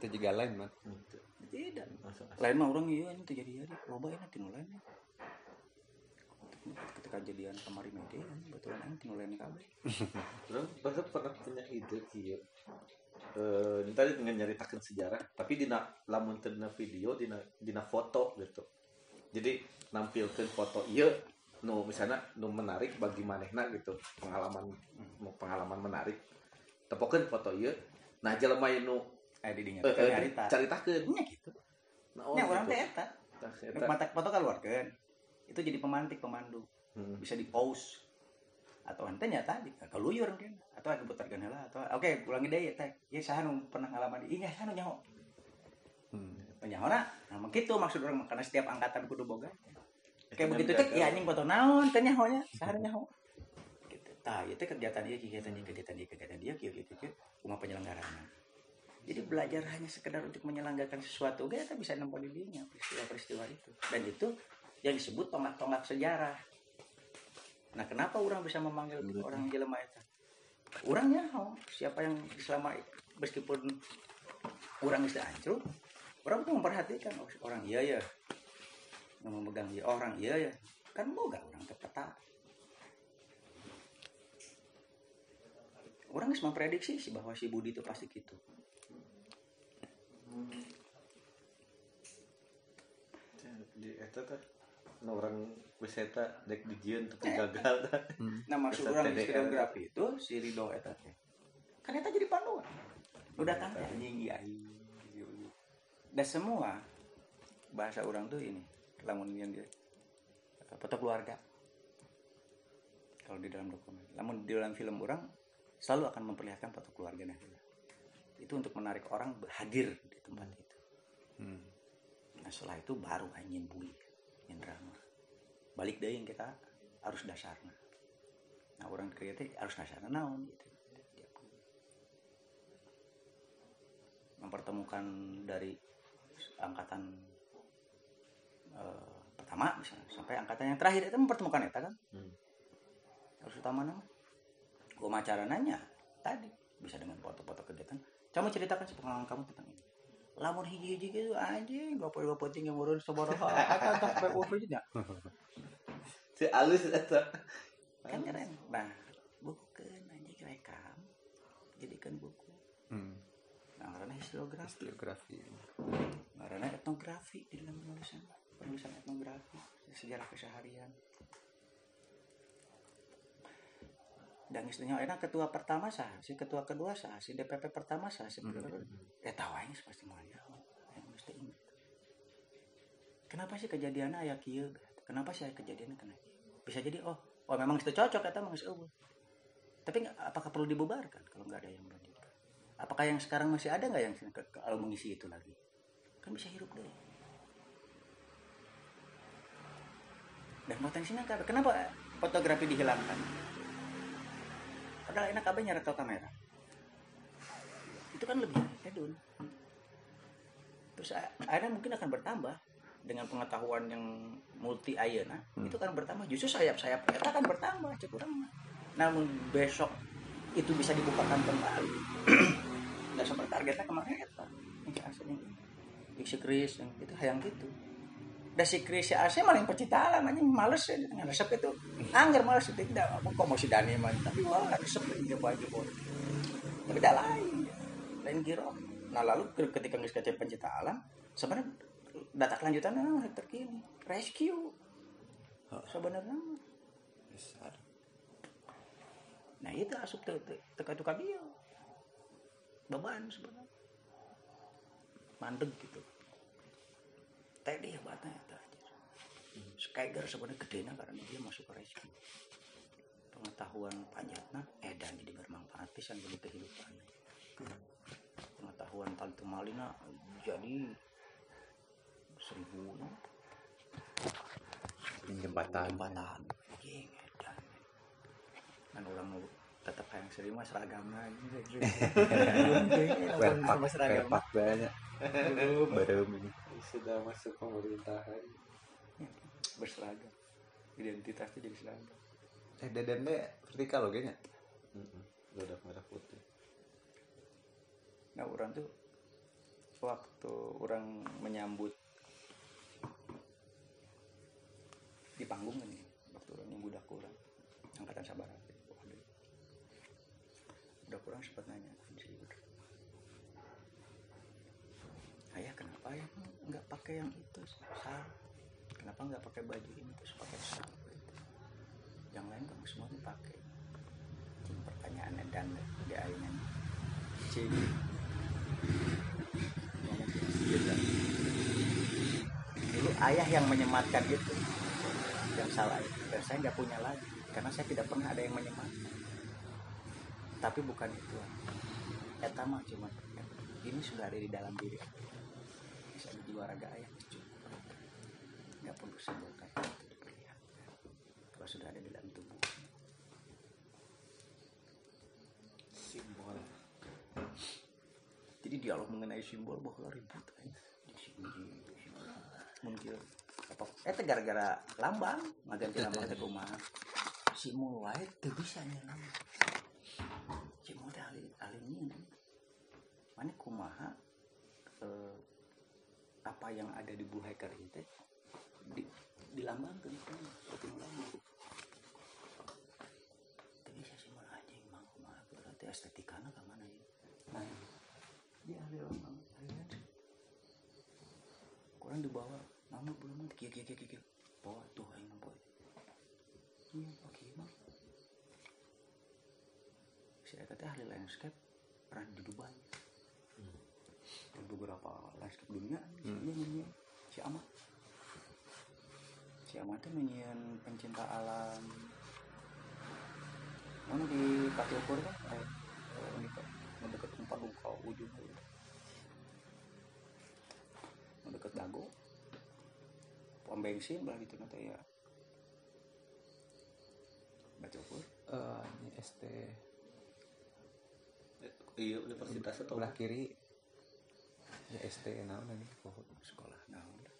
Itu juga lain man. tidak Langsung lain mah orang iya ini terjadi jadi loba enak tinu lain ketika kejadian kemarin media betulan aing tinu lain kabeh Orang bahkan pernah punya ide kieu. Eh, ini tadi dengan nyaritakeun sejarah, tapi dina lamun dina video, dina dina foto gitu. Jadi nampilkeun foto ieu nu misalnya nu menarik bagi manehna gitu, pengalaman pengalaman menarik. Tepokeun foto ieu. Nah, jelema nu eh di dinya eh, kan eh, nyarita caritakeun. nya gitu Nah, oh, nya orang gitu. teh eta mata foto keluarkan itu jadi pemantik pemandu Hmm. bisa di pause atau ente nyata di keluyur mungkin atau ada putar ganela atau oke ulangi deh ya teh ya saya nu pernah ngalaman di iya saya nu nyaho Hmm. nyaho nah nah gitu maksud orang karena setiap angkatan kudu boga kayak begitu teh ya anjing foto naon teh nyaho nya saya nyaho gitu tah itu kegiatan dia kegiatan dia kegiatan dia kegiatan dia kieu kieu kieu rumah penyelenggaraan jadi belajar hanya sekedar untuk menyelenggarakan sesuatu gak kita bisa nempo di dinya peristiwa-peristiwa itu. Dan itu yang disebut tonggak-tonggak sejarah. Nah kenapa orang bisa memanggil orang jelema itu? Orangnya oh, siapa yang selama meskipun orang bisa hancur orang tuh memperhatikan oh, orang iya ya yang memegang dia orang iya ya kan boga orang terpeta orang harus memprediksi sih bahwa si Budi itu pasti gitu di eta teh nu orang wisata dek dijieun tapi gagal tah. Nah maksud orang videografi itu si Rido eta teh. Kan eta jadi panduan. Lu datang teh anjing iya. iya. Dan semua bahasa orang tuh ini lamun yang dia foto keluarga. Kalau di dalam dokumen. Namun di dalam film orang selalu akan memperlihatkan foto keluarganya. Itu untuk menarik orang hadir di tempat itu. Hmm. Nah setelah itu baru anjing bui drama. Balik deh yang kita harus dasarnya. Nah orang kreatif harus dasarnya naon gitu. Mempertemukan dari angkatan eh, pertama misalnya sampai angkatan yang terakhir itu mempertemukan eta kan. Hmm. Harus utama nama. Gua acara nanya tadi bisa dengan foto-foto kegiatan. Kamu ceritakan pengalaman kamu tentang ini. Lamun hiji-hiji gitu anjing bapak-bapak tinggal murun sabaraha akan tak urus nya Si alus eta. kan keren. Nah bukan anjing rekam. Jadikan buku. Hmm. nah karena historiografi. Biografi. karena etnografi di dalam penulisan. Penulisan etnografi sejarah keseharian dan istilahnya enak ketua pertama sah si ketua kedua sah si DPP pertama sah si ya tahu aja pasti mau mesti ingat. Kenapa sih kejadiannya ayah kieu? Kenapa sih kejadiannya kena bisa jadi oh oh memang itu cocok kata mang eueuh. tapi apakah perlu dibubarkan kalau nggak ada yang melanjutkan? Apakah yang sekarang masih ada nggak yang kalau mengisi itu lagi? Kan bisa hidup deh. Dan potensinya apa? kenapa fotografi dihilangkan padahal enak kabeh nyerekel kamera. Itu kan lebih hedon terus akhirnya mungkin akan bertambah dengan pengetahuan yang multi ayeuna Hmm. itu kan bertambah. Justru sayap-sayap eta akan bertambah cek urang mah. namun besok itu bisa dibukakan kembali. Nggak seperti targetnya kemarin eta. Yang Asep yang Chris yang itu hayang gitu dan si Chris si Asep malah yang pecinta alam anjing. Males ya resep itu. Anggar males itu tidak. Apa kok mau si Dani mah tapi wah resep dia baju bos tapi tidak lain. Lain kira. Nah lalu ketika nggak kata pencipta alam sebenarnya data kelanjutannya nah, terkini. Rescue. Sebenarnya. Mah. besar. Nah itu asup te- te- teka tuka dia. Beban sebenarnya. Mandeg gitu. Tadi ya tadi Skyger sebenarnya gedenya karena dia masuk ke rescue pengetahuan panjatnya edan jadi bermanfaat pisan bagi kehidupan. Pengetahuan tali malina jadi seribu no? Ini jembatan. Jembatan. Edan kan orang mau tetap yang sering mas seragamnya Werpak, sama seragam werpak banyak. Belum ini. sudah masuk pemerintahan berseragam. Identitasnya jadi seragam. Eh, deden deh vertikal loh kayaknya. udah merah putih. Nah orang tuh waktu orang menyambut di panggung kan ya waktu orang yang budak kurang angkatan sabar waduh. Budak kurang sempat nanya ayah kenapa ya? Nggak pakai yang itu sal kenapa nggak pakai baju ini terus pakai sal gitu. yang lain kamu semua dipakai. Cing, pertanyaannya dan di ayahnya gitu. dulu ayah yang menyematkan itu. Yang salah itu. Dan saya nggak punya lagi karena saya tidak pernah ada yang menyematkan. Tapi bukan itu. Eta mah cuma ini sudah ada di dalam diri aku. bisa di jiwa raga ayah nggak perlu sebutkan itu diperlihatkan kalau sudah ada di dalam tubuh. Simbol. Jadi dialog mengenai simbol bahwa ribut aja. Di sini di sini. mungkin apa? Eh gara-gara lambang. Ngaganti lambang teh kumaha? Simbol wae teu bisa nya lambang. Simbol teh ahli nyiun. mana kumaha eh, apa yang ada di buah hacker itu di dilambangkeun kan seperti lambang teu bisa simbol anjing mah kumaha berarti estetikana ka mana ya nah dia ahli landscape. kurang dibawa nama belum kia kia kia kia kia. bawa tuh mah boy iya oke mah eta teh ahli landscape pernah di Dubai. Di beberapa landscape dunia Hmm. si Amat si Amat tuh nyanyian pencinta alam. Mana di Patiopur kan eh, eh, ini kan mendekat tempat luka ujung mendekat dago. Pom bensin lah gitu nanti ya. Patiopur Eh, ini ST iya universitas atau sebelah kiri. Ya ST naon ini pohon sekolah. Nah udah.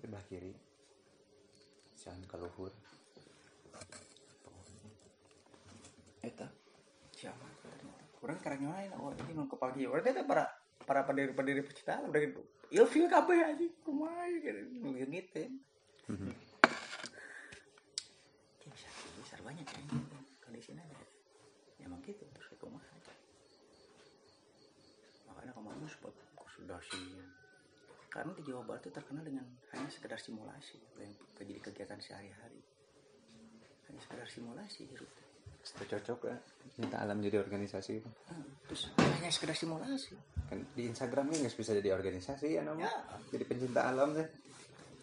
sebelah kiri. Sian kaluhur. eta. Siapa? Kurang karang oh ini mau kepagi orang itu para para pendiri pendiri pecinta alam dari ilfil kabeh aja kumaha gitu gitu bisa besar banyak ya ini kondisinya ada ya emang gitu. Terus kumaha aja makanya kemarin sempat sih karena di Jawa Barat itu terkenal dengan hanya sekedar simulasi yang jadi kegiatan sehari-hari hanya sekedar simulasi gitu Itu cocok ya. Minta alam jadi organisasi. Hmm, terus hanya sekedar simulasi Kan di Instagram kan nggak bisa jadi organisasi ya namanya. Ya. Jadi pencinta alam deh.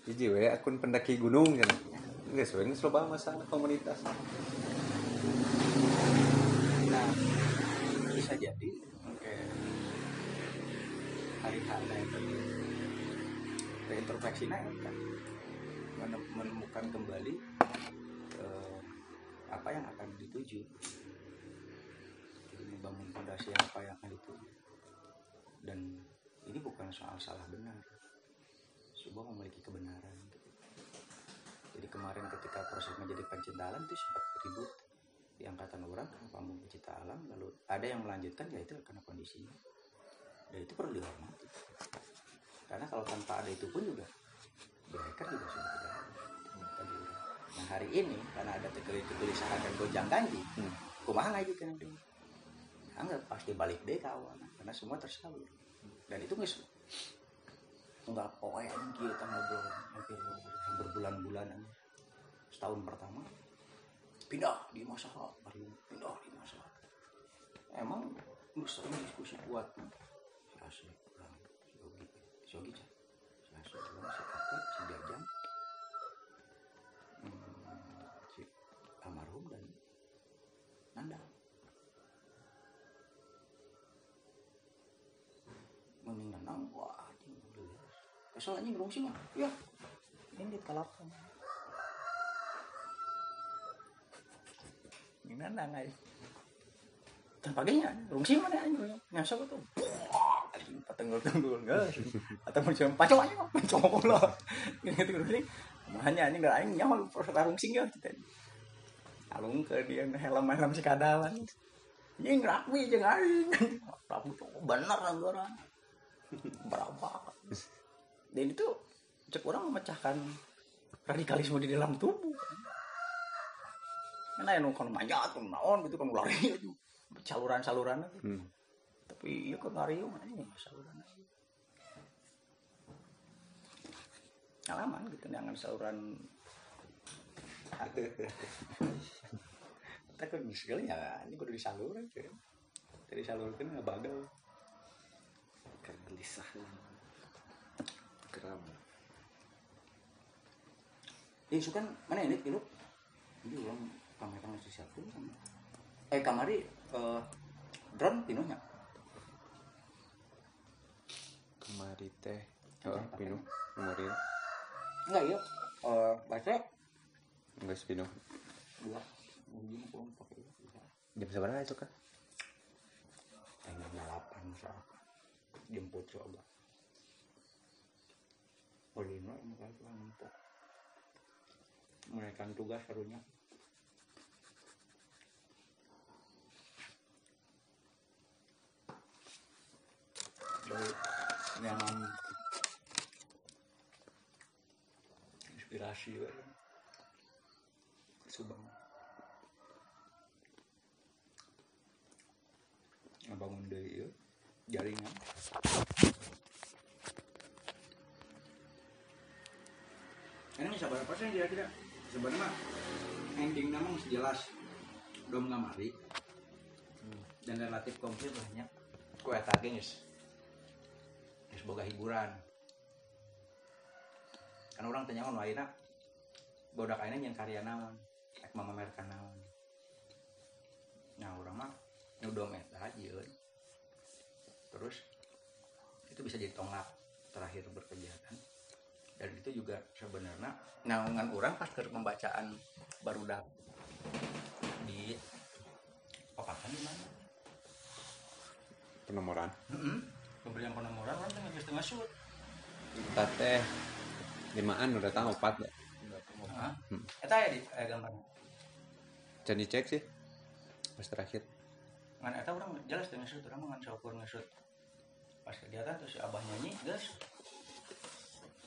Hiji we akun pendaki gunung kan. Nggak nggak loba masalah komunitas. nah bisa jadi oke hari hari yang tadi reintrospeksi kan menem- menemukan kembali eh, apa yang akan dituju. Jadi membangun fondasi apa yang akan dituju. Dan ini bukan soal salah benar. Sebuah memiliki kebenaran. Jadi kemarin ketika proses menjadi pencinta alam itu sempat ribut di angkatan orang kenapa mau pencinta alam lalu ada yang melanjutkan ya itu karena kondisinya. Dan itu perlu dihormati karena kalau tanpa ada itu pun juga hacker juga sudah tidak ada. Nah hari ini karena ada kegelisahan dan gojang ganji Hmm. kumaha ngajukan itu anggap pasti balik deh kawan karena semua tersalur dan itu nggak nggak yang kita ngobrol hampir berbulan-bulan aja. setahun pertama pindah di masalah baru pindah di masalah. Emang sering diskusi kuat asli kurang si Ogi si Ogi Cak. si asli kurang si Kate si Jajang hmm, si almarhum dan Nanda. Mending nanang wah anjing udah beres. kesel anjing mah ya. Ini ditolakkan ini nanang aja dan paginya gerung sih mana anjing? Nyasar tuh Patenggul tenggul guys atau macam pacok aja pacok lah. Ini itu gerung sih makanya anjing gak anjing nyawa proses karung sing ya kita alung ke dia helm helm si kadalan anjing rapi jeung aing rapi tuh bener anggaran berapa dan itu cek orang memecahkan radikalisme di dalam tubuh. Karena yang kan manjat naon gitu kan lari aja saluran saluran aja. Hmm. Iya kan lari aja saluran aja alaman gitu jangan saluran kita kan misalnya ini kudu disaluran cuy dari salurkan nggak bagal. Kegelisahan geram. Ya isu kan mana ini? Kilo? Ini orang pameran masih siapa? Eh kamari eh, drone pinuhnya. Kemari teh oh pinu kemari Enggak iya. Eh baca enggak pinu pakai bisa. jam seberapa itu kan Tengah delapan soal jemput coba. Olino ini kan tuh empuk. Menaikkan tugas serunya. Dari nyaman inspirasi we. Subang. Ngebangun dari ieu jaringan. Ini sabar apa sih kira-kira? Sebenarnya mah ending nama masih jelas. Belum ngamari. Dan relatif komplit banyak. Ku eta boga hiburan. Kan orang tanya kan ayeuna bodak ayeuna nyen karya naon? Ek mamamerkan naon. Nah, orang mah nyudom eta aja. Terus itu bisa jadi tonggak terakhir berkegiatan dan itu juga sebenarnya naungan orang pas ke pembacaan barudak di papakan di mana? penomoran Heeh. Pemberian penomoran orang tengah geus tengah shoot. kita teh limaan udah tahu empat ya Hah? Hmm. Eta ya di eh, gambarnya. jadi cek sih pas terakhir Ngan eta orang jelas tengah shoot, orang ngan saukur nge-shoot. Pas kegiatan terus si abah nyanyi, guys.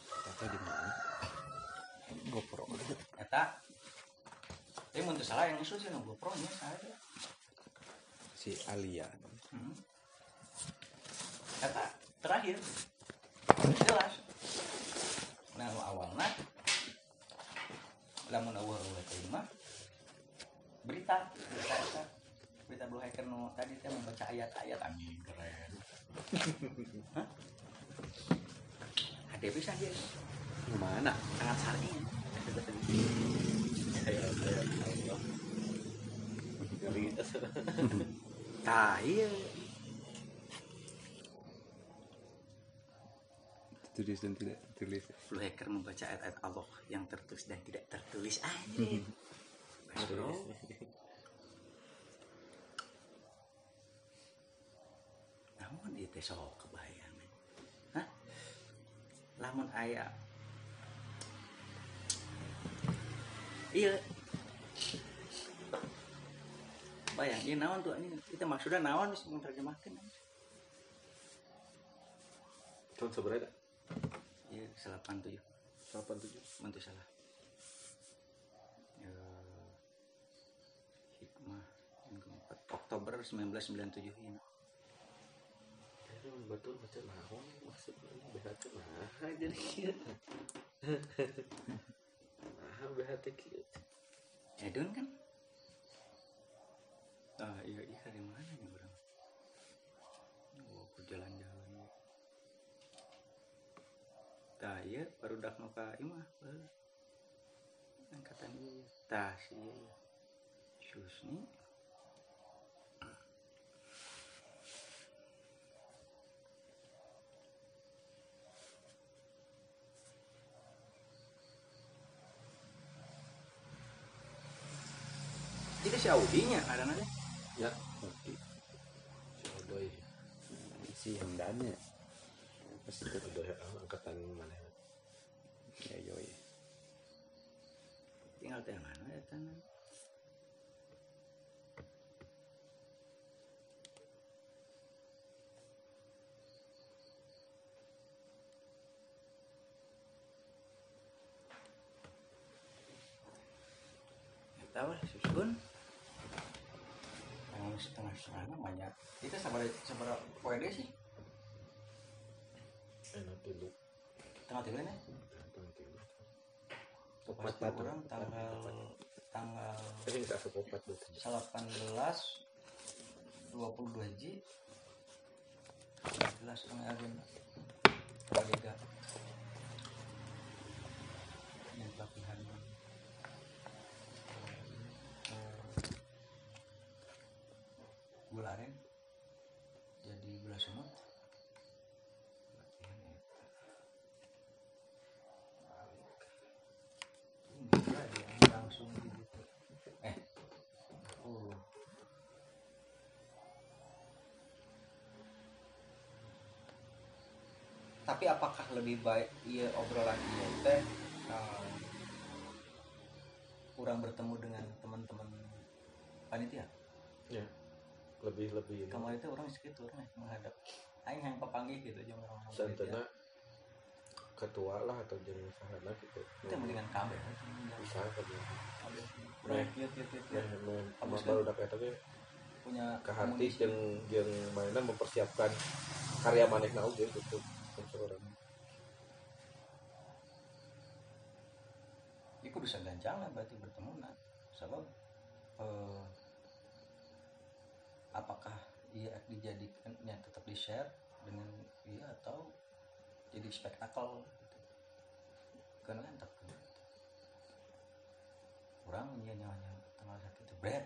kita di mana GoPro Eta Tapi mun salah yang nge-shoot sih nu GoPro nya saya. si Alia Hmm. Eta terakhir jelas. Nah nu awalna lamun awal awal terima berita berita eta berita blue hacker nu tadi teh membaca ayat-ayat anjing keren. Hah? Ada bisa dia mana sangat sari. Tah iya. Tulis dan tidak tulis Blue hacker membaca ayat-ayat Allah yang tertulis dan tidak tertulis. Anjing. Bro. Namun itu sok kebayang. lamun aya iya. Bayang ini naon tuh ini kita maksudnya naon bisa menerjemahkan tahun seberapa salapan tujuh. 87 mantu salah. Eh, hikmah yang keempat. Oktober 1997 ini Ya, betul macam naon maksudnya? BHT nah jadi kieu nah BHT kieu Edun kan? Ah iya iya dari mana nih orang oh ke jalan-jalan tah iya baru dak nu ka imah angkatan ieu tah si ieu Susni Jadi si Audinya ada nanti ya Jodoh si Hamdannya pas itu ya angkatan mana? Ya yoi. Tinggal teh mana ya tanah Ya tahu lah susun. Yang setengah setengah banyak. Itu sabar sabar poin sih enak dulu nih batu. orang tanggal tanggal nggak sepopat tuh. 18 22 Ji jelas yang pelatihan. Gula aren jadi gula semut pelatihan eta. Ini dia yang langsung gitu eh oh tapi apakah lebih baik iya obrolan iya teh um, kurang bertemu dengan teman-teman panitia Ya. Lebih lebih kemarin itu orang segitu orang menghadap aing yang pepanggih gitu jeung orang Santana ketua lah atau jeung sahana gitu. itu mendingan kabeh bisa kerja. Proyek ieu ieu ieu Nah, ieu. nu Habis baru dapat eta ge punya amunisi. jeung jeung mainnya mempersiapkan karya manehna oge gitu. Orang. Iku bisa gancang lah berarti bertemu nah sebab eh, apakah ia dijadikannya tetap di share dengan iya atau jadi spektakel gitu. mantap kan kurang iya nyawa tanggal satu itu. Bread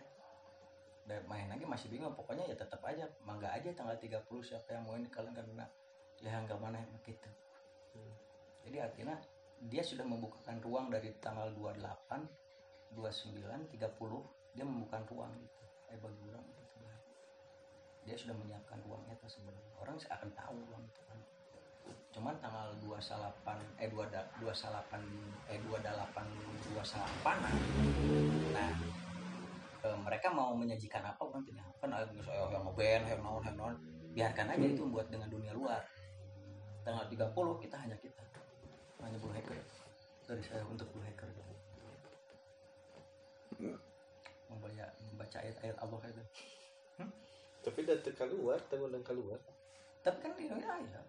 dan main lagi masih bingung. Pokoknya ya tetap aja mangga aja tanggal 30 siapa yang mau ini kalian karena nggak mana gitu. Jadi artinya dia sudah membukakan ruang dari tanggal 28 29 30 dia membuka ruang gitu. Eh bagi orang gitu. Dia sudah menyiapkan ruangnya itu sebenarnya orang akan tahu ruang itu kan. Cuman tanggal 28 eh 2 28 eh 28 28 nah eh, mereka mau menyajikan apa orang tidak kan ada misalnya yang ngeband yang naon yang naon biarkan aja itu buat dengan dunia luar tanggal 30 kita hanya kita. Hanya Blue Hacker. Dari saya untuk Blue Hacker. Membaca membaca ayat-ayat Allah itu. Tapi datang keluar, tengah keluar. tapi kan Indonesia ayat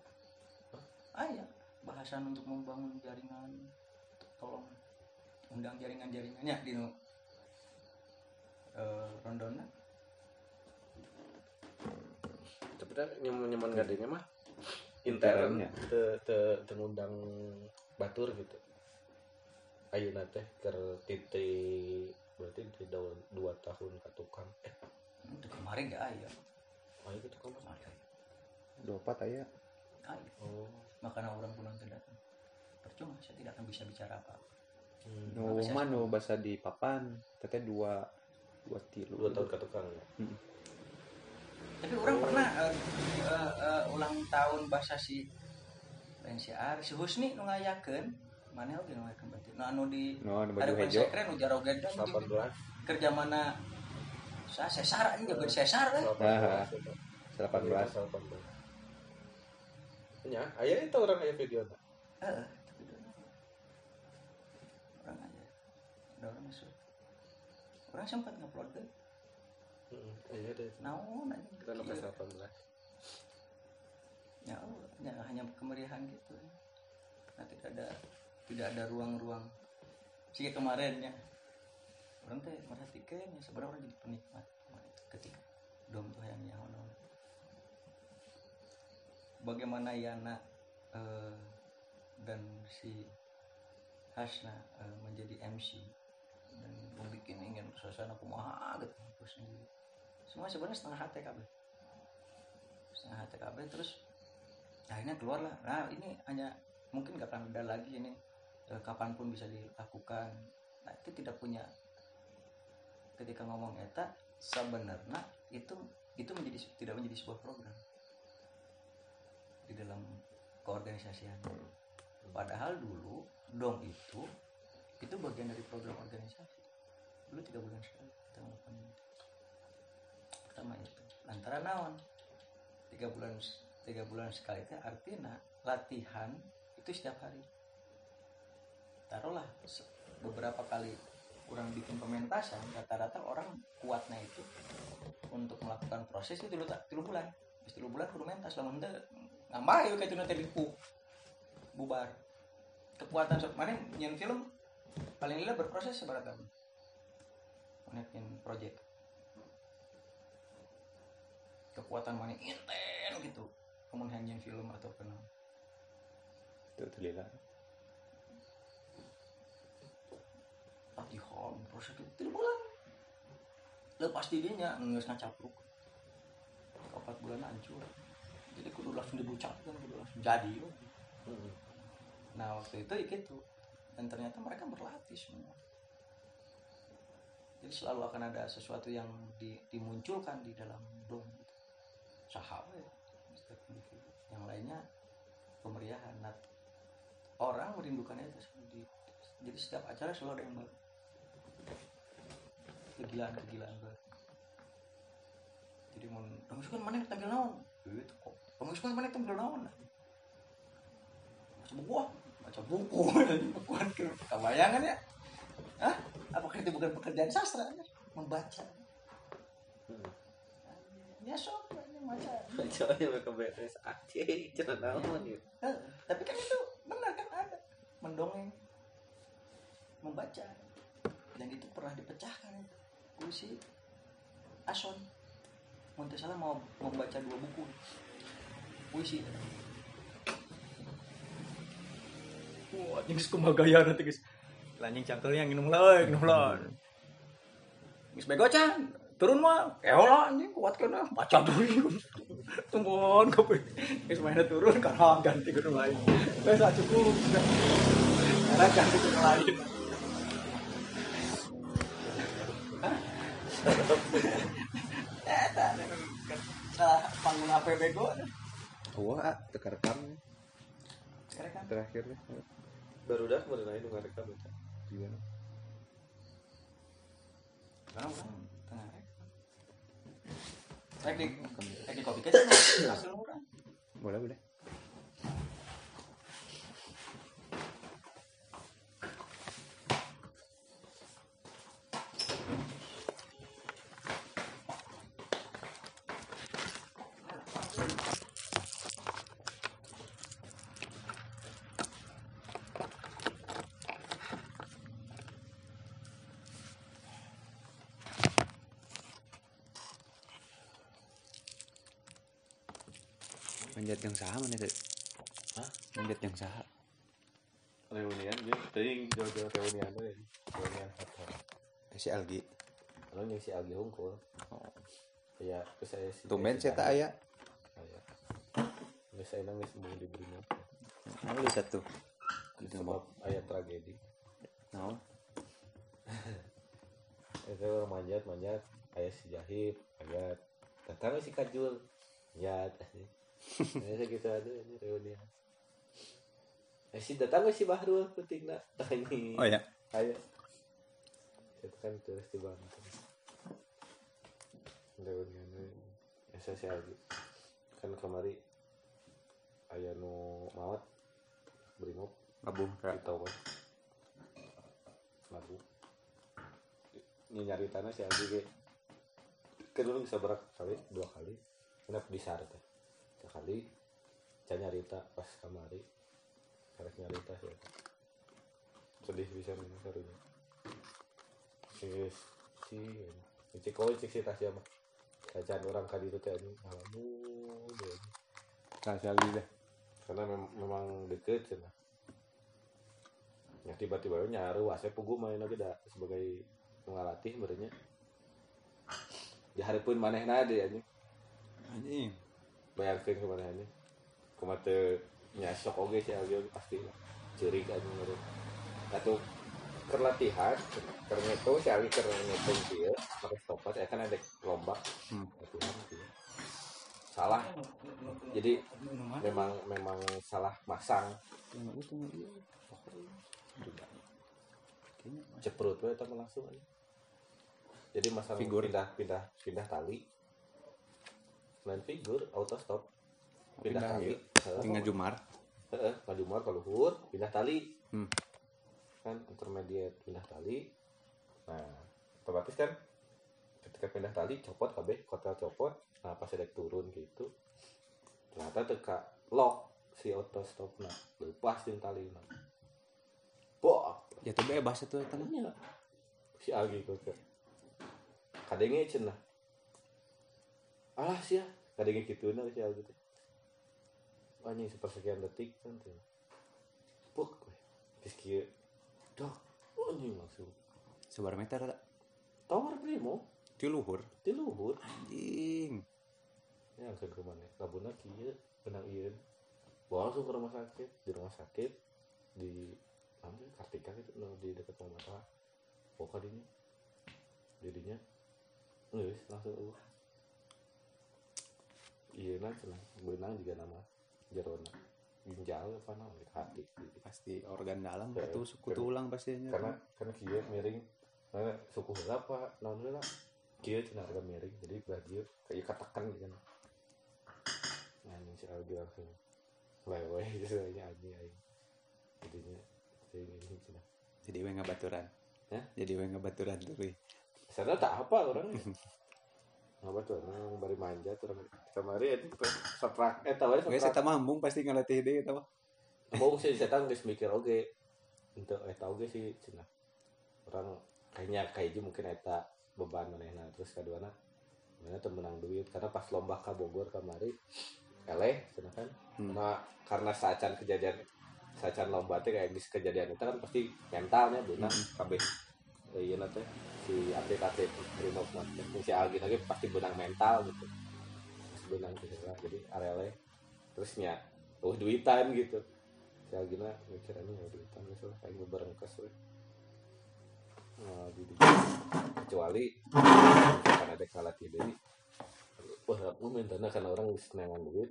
ayat bahasan untuk membangun jaringan tolong undang jaringan-jaringannya di nu eh, rondona. Tapi kan nyaman nyaman gadenya mah intern Internnya. te te tengundang batur gitu. Ayeuna teh keur titik berarti di daun dua tahun ka tukang. Eh, itu kemarin ya ayat ayo gitu kan. kemarin dua empat ayat Oh. makanya orang pulang tidak datang percuma saya tidak akan bisa bicara apa Hmm. nu mah nu basa di papan teteh dua dua tilu Dua tahun ka tukang. ya? Tapi orang pernah eh, eh, eh, ulang tahun bahasa si lain si Husni nu ngayakeun mana oge nu ngayakeun berarti? Nu anu di No, nu ada baju hejo. sekre nu jarogan kan 18 kerja mana? Saya sesar anjing jago sesar kan 18 18. 18 nya aya itu orang aya video Heeh, tapi dulu. orang aja. Ada orang masuk. Orang sempat ngupload ke aya deh. Naon anjing kita Kieu. nomor 18 ya, Allah, ya hanya kemeriahan gitu. Nah tidak ada tidak ada ruang-ruang. Sih kemarin ya. Orang teh merhatikan ya sebenarnya orang jadi penikmat ketika dom tuh yang nyaho bagaimana Yana eh, dan si Hasna eh, menjadi MC dan membuat ingin suasana kumaha gitu terus sendiri semua sebenarnya setengah kabeh setengah kabeh terus akhirnya keluar lah nah ini hanya mungkin gak akan ada lagi ini. Eh, kapan pun bisa dilakukan. Nah itu tidak punya. Ketika ngomong eta sebenarnya itu itu menjadi tidak menjadi sebuah program di dalam keorganisasian. Padahal dulu dong itu itu bagian dari program organisasi. Dulu tiga bulan sekali kita melakukan itu pertama itu. Lantaran naon? Tiga bulan tiga bulan sekali itu artinya latihan itu setiap hari. Taruhlah beberapa kali kurang bikin pementasan rata-rata orang kuatnya itu untuk melakukan proses itu bulan. Habis tilu bulan kudu mentas lamun teu ngambah yuk kayak itu nanti dipu bubar. Kekuatan sok mana nyen film paling lila berproses seberapa tahun project kekuatan mana inten gitu. Kamu hanya film atau kenal Itu terlila. latihan proses itu tiga bulan lepas didinya nggak ngacapruk empat bulan hancur. Jadi kudu langsung dibucapkan kudu langsung jadi. Yo. heeh nah waktu itu ya gitu. Dan ternyata mereka berlatih semua. Jadi selalu akan ada sesuatu yang di- dimunculkan di dalam gitu. Sahabat yang lainnya kemeriahan. Nah, orang merindukan itu di, jadi setiap acara selalu ada yang baru kegilaan kegilaan baru jadi mau dong suka mana yang tampil naon? Itu kok dong suka mana yang tampil naon? Baca buku ah. baca buku. Bukan ke kebayangan ya. Hah? apakah itu bukan pekerjaan sastra? Membaca. Heeh ya sok Coba mereka beres aja, jangan naon ya. Eh, tapi kan itu benar kan? Ada. Mendongeng. Membaca. Dan itu pernah dipecahkan. Itu puisi Ason Montesala mau membaca dua buku. Puisi. Wah ini kumagaya nanti guys lanjing cangkelnya minum lah minum lah Geus begocan turun mah keola anjing kuat kena baca dulu tungguan kopi. Geus mainnya turun karena ganti ke lain. Geus cukup. Karena ganti ke lain. Panggung apa bego? Wah, teka rekam. Sekarang kan terakhir nih. Baru dah kemarin aja nggak rekam. Gimana? orang tengah rek rek di kopi kecil Boleh, boleh. Manjat yang saha mana teh? Hah? Manjat yang saha. Reunian dia tadi jauh-jauh reunian tuh ya. Reunian hotel. Si Algi. Kalau yang si Algi Hungkul. Ya, terus saya si Tumben saya tak aya. Aya. Nggak saya nangis mau diberi motor. Aku lihat tuh. Sebab ayat tragedi. Naon? Itu orang manjat manjat. Ayah si Jahit, manjat. Datang si Kajul, manjat. Ini segitu aja ini reunian. eh si datang gak si Bahrul penting nak. Ini. Oh ya ayo. Itu kan terus di Banten ini saya lagi kan kemari ayah nu mawat brimob labuh kak tahu kan lagu ini nyari tanah si Aldi kayak. Kan bisa berak kali dua kali. Kenapa di teh saya nyarita pas kamari karek nyarita sih. Sedih bisa nih karunya Yes, si cik kau cik si tasya mah kajian orang kali itu teh ini. Ngalamun ya. kasih lagi deh. Karena mem- memang deket cina ya tiba-tiba nyaru saya pugu main lagi dah sebagai pengalatih sebenarnya. Di hari pun maneh nade anjing. Anjing bayangkan ke mana ini kemate nyasok oge sih oge pasti. Lah ciri kan menurut. Atau kerlatihan karena itu si Ali karena ngitung dia pakai stopas saya kan ada lomba. Hmm. latihan gitu ya. salah. Jadi memang memang salah masang ceprut tapi langsung aja jadi masalah Figur. pindah pindah pindah tali lain figur auto stop. Pindah, Pindah, tali. iya. Tinggal jumar. Heeh, ngajumar ke luhur pindah tali. Hmm. kan intermediate pindah tali. Nah otomatis kan ketika pindah tali copot KB kotel copot nah pas ada turun gitu. Ternyata teka lock si auto stop nah lepas tali nah. Boah, ya tuh bebas itu tanah tanya si Agi kok ke kadenge cenah alah sih ya kadenge gitu nah si Agi teh anjing sepersekian detik kan tuh puk geus kieu dak anjing langsung. Sebar meter tak? Tower primo. Di luhur? Di luhur. Anjing. Ya langsung ke mana? Labuna kieu benang ieu bawa langsung ke rumah sakit. Di rumah sakit di mana Kartika gitu no, di dekat rumah mata. Pokok dinya jadinya ngeus langsung uh iya nah cenah benang juga nama jerona. Ginjal apa nama? Hati gitu. pasti organ dalam Ya, itu suku karena- tulang pastinya karena karena kieu miring. Karena suku heula apa naon heula kieu cenah agak miring. Jadi belah kieu kayak katakan gitu kan? Anjing si Aldi langsung lewe gitu. Aja aing jadinya saya ini cenah jadi we ngabaturan Ya? jadi we ngabaturan tuh sana tak apa orang apa tuh? Orang bari manja tuh orang kemarin itu setrak eh tahu ya saya mambung pasti ngalatih deh tahu mau sih saya tahu guys mikir oke untuk eh tahu guys sih cina? Orang kayaknya kayak mungkin eta beban mana nah terus kedua na mana tuh menang duit? Karena pas lomba ke Bogor kemari eleh cina kan. Hmm. nah karena saacan kejadian saacan lomba teh kayak geus kejadian itu kan pasti mentalnya benang kabeh. Eh, iya nanti si atlet atlet Brimob mah si Algin lagi pasti benang mental gitu. Pasti benang gitu lah jadi arele terusnya oh duitan gitu. Si Algina mikir ini ya duitan gitu lah kayak berengkes we nah jadi kecuali misalkan ada kalah tidak wah aku minta karena orang bisa nengan duit.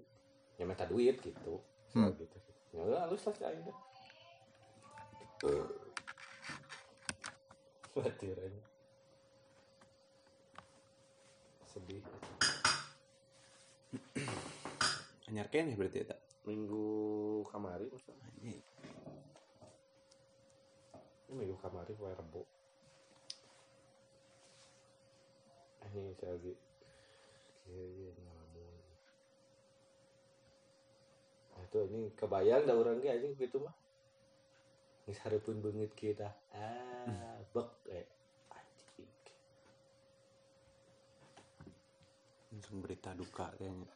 Ya minta duit gitu Hmm. Gitu. Ya udah halus lah aja. Sedih. anyar kene berarti ya tak Minggu kamari anjing Ini minggu kamari poe Rebo. Ini saya lagi kayaknya ngalamun. Nah, itu ini kebayang dah orang ge anjing gitu mah. Geus hareupeun beungeut kita. Ah, bek eh anjing. langsung berita duka kayaknya.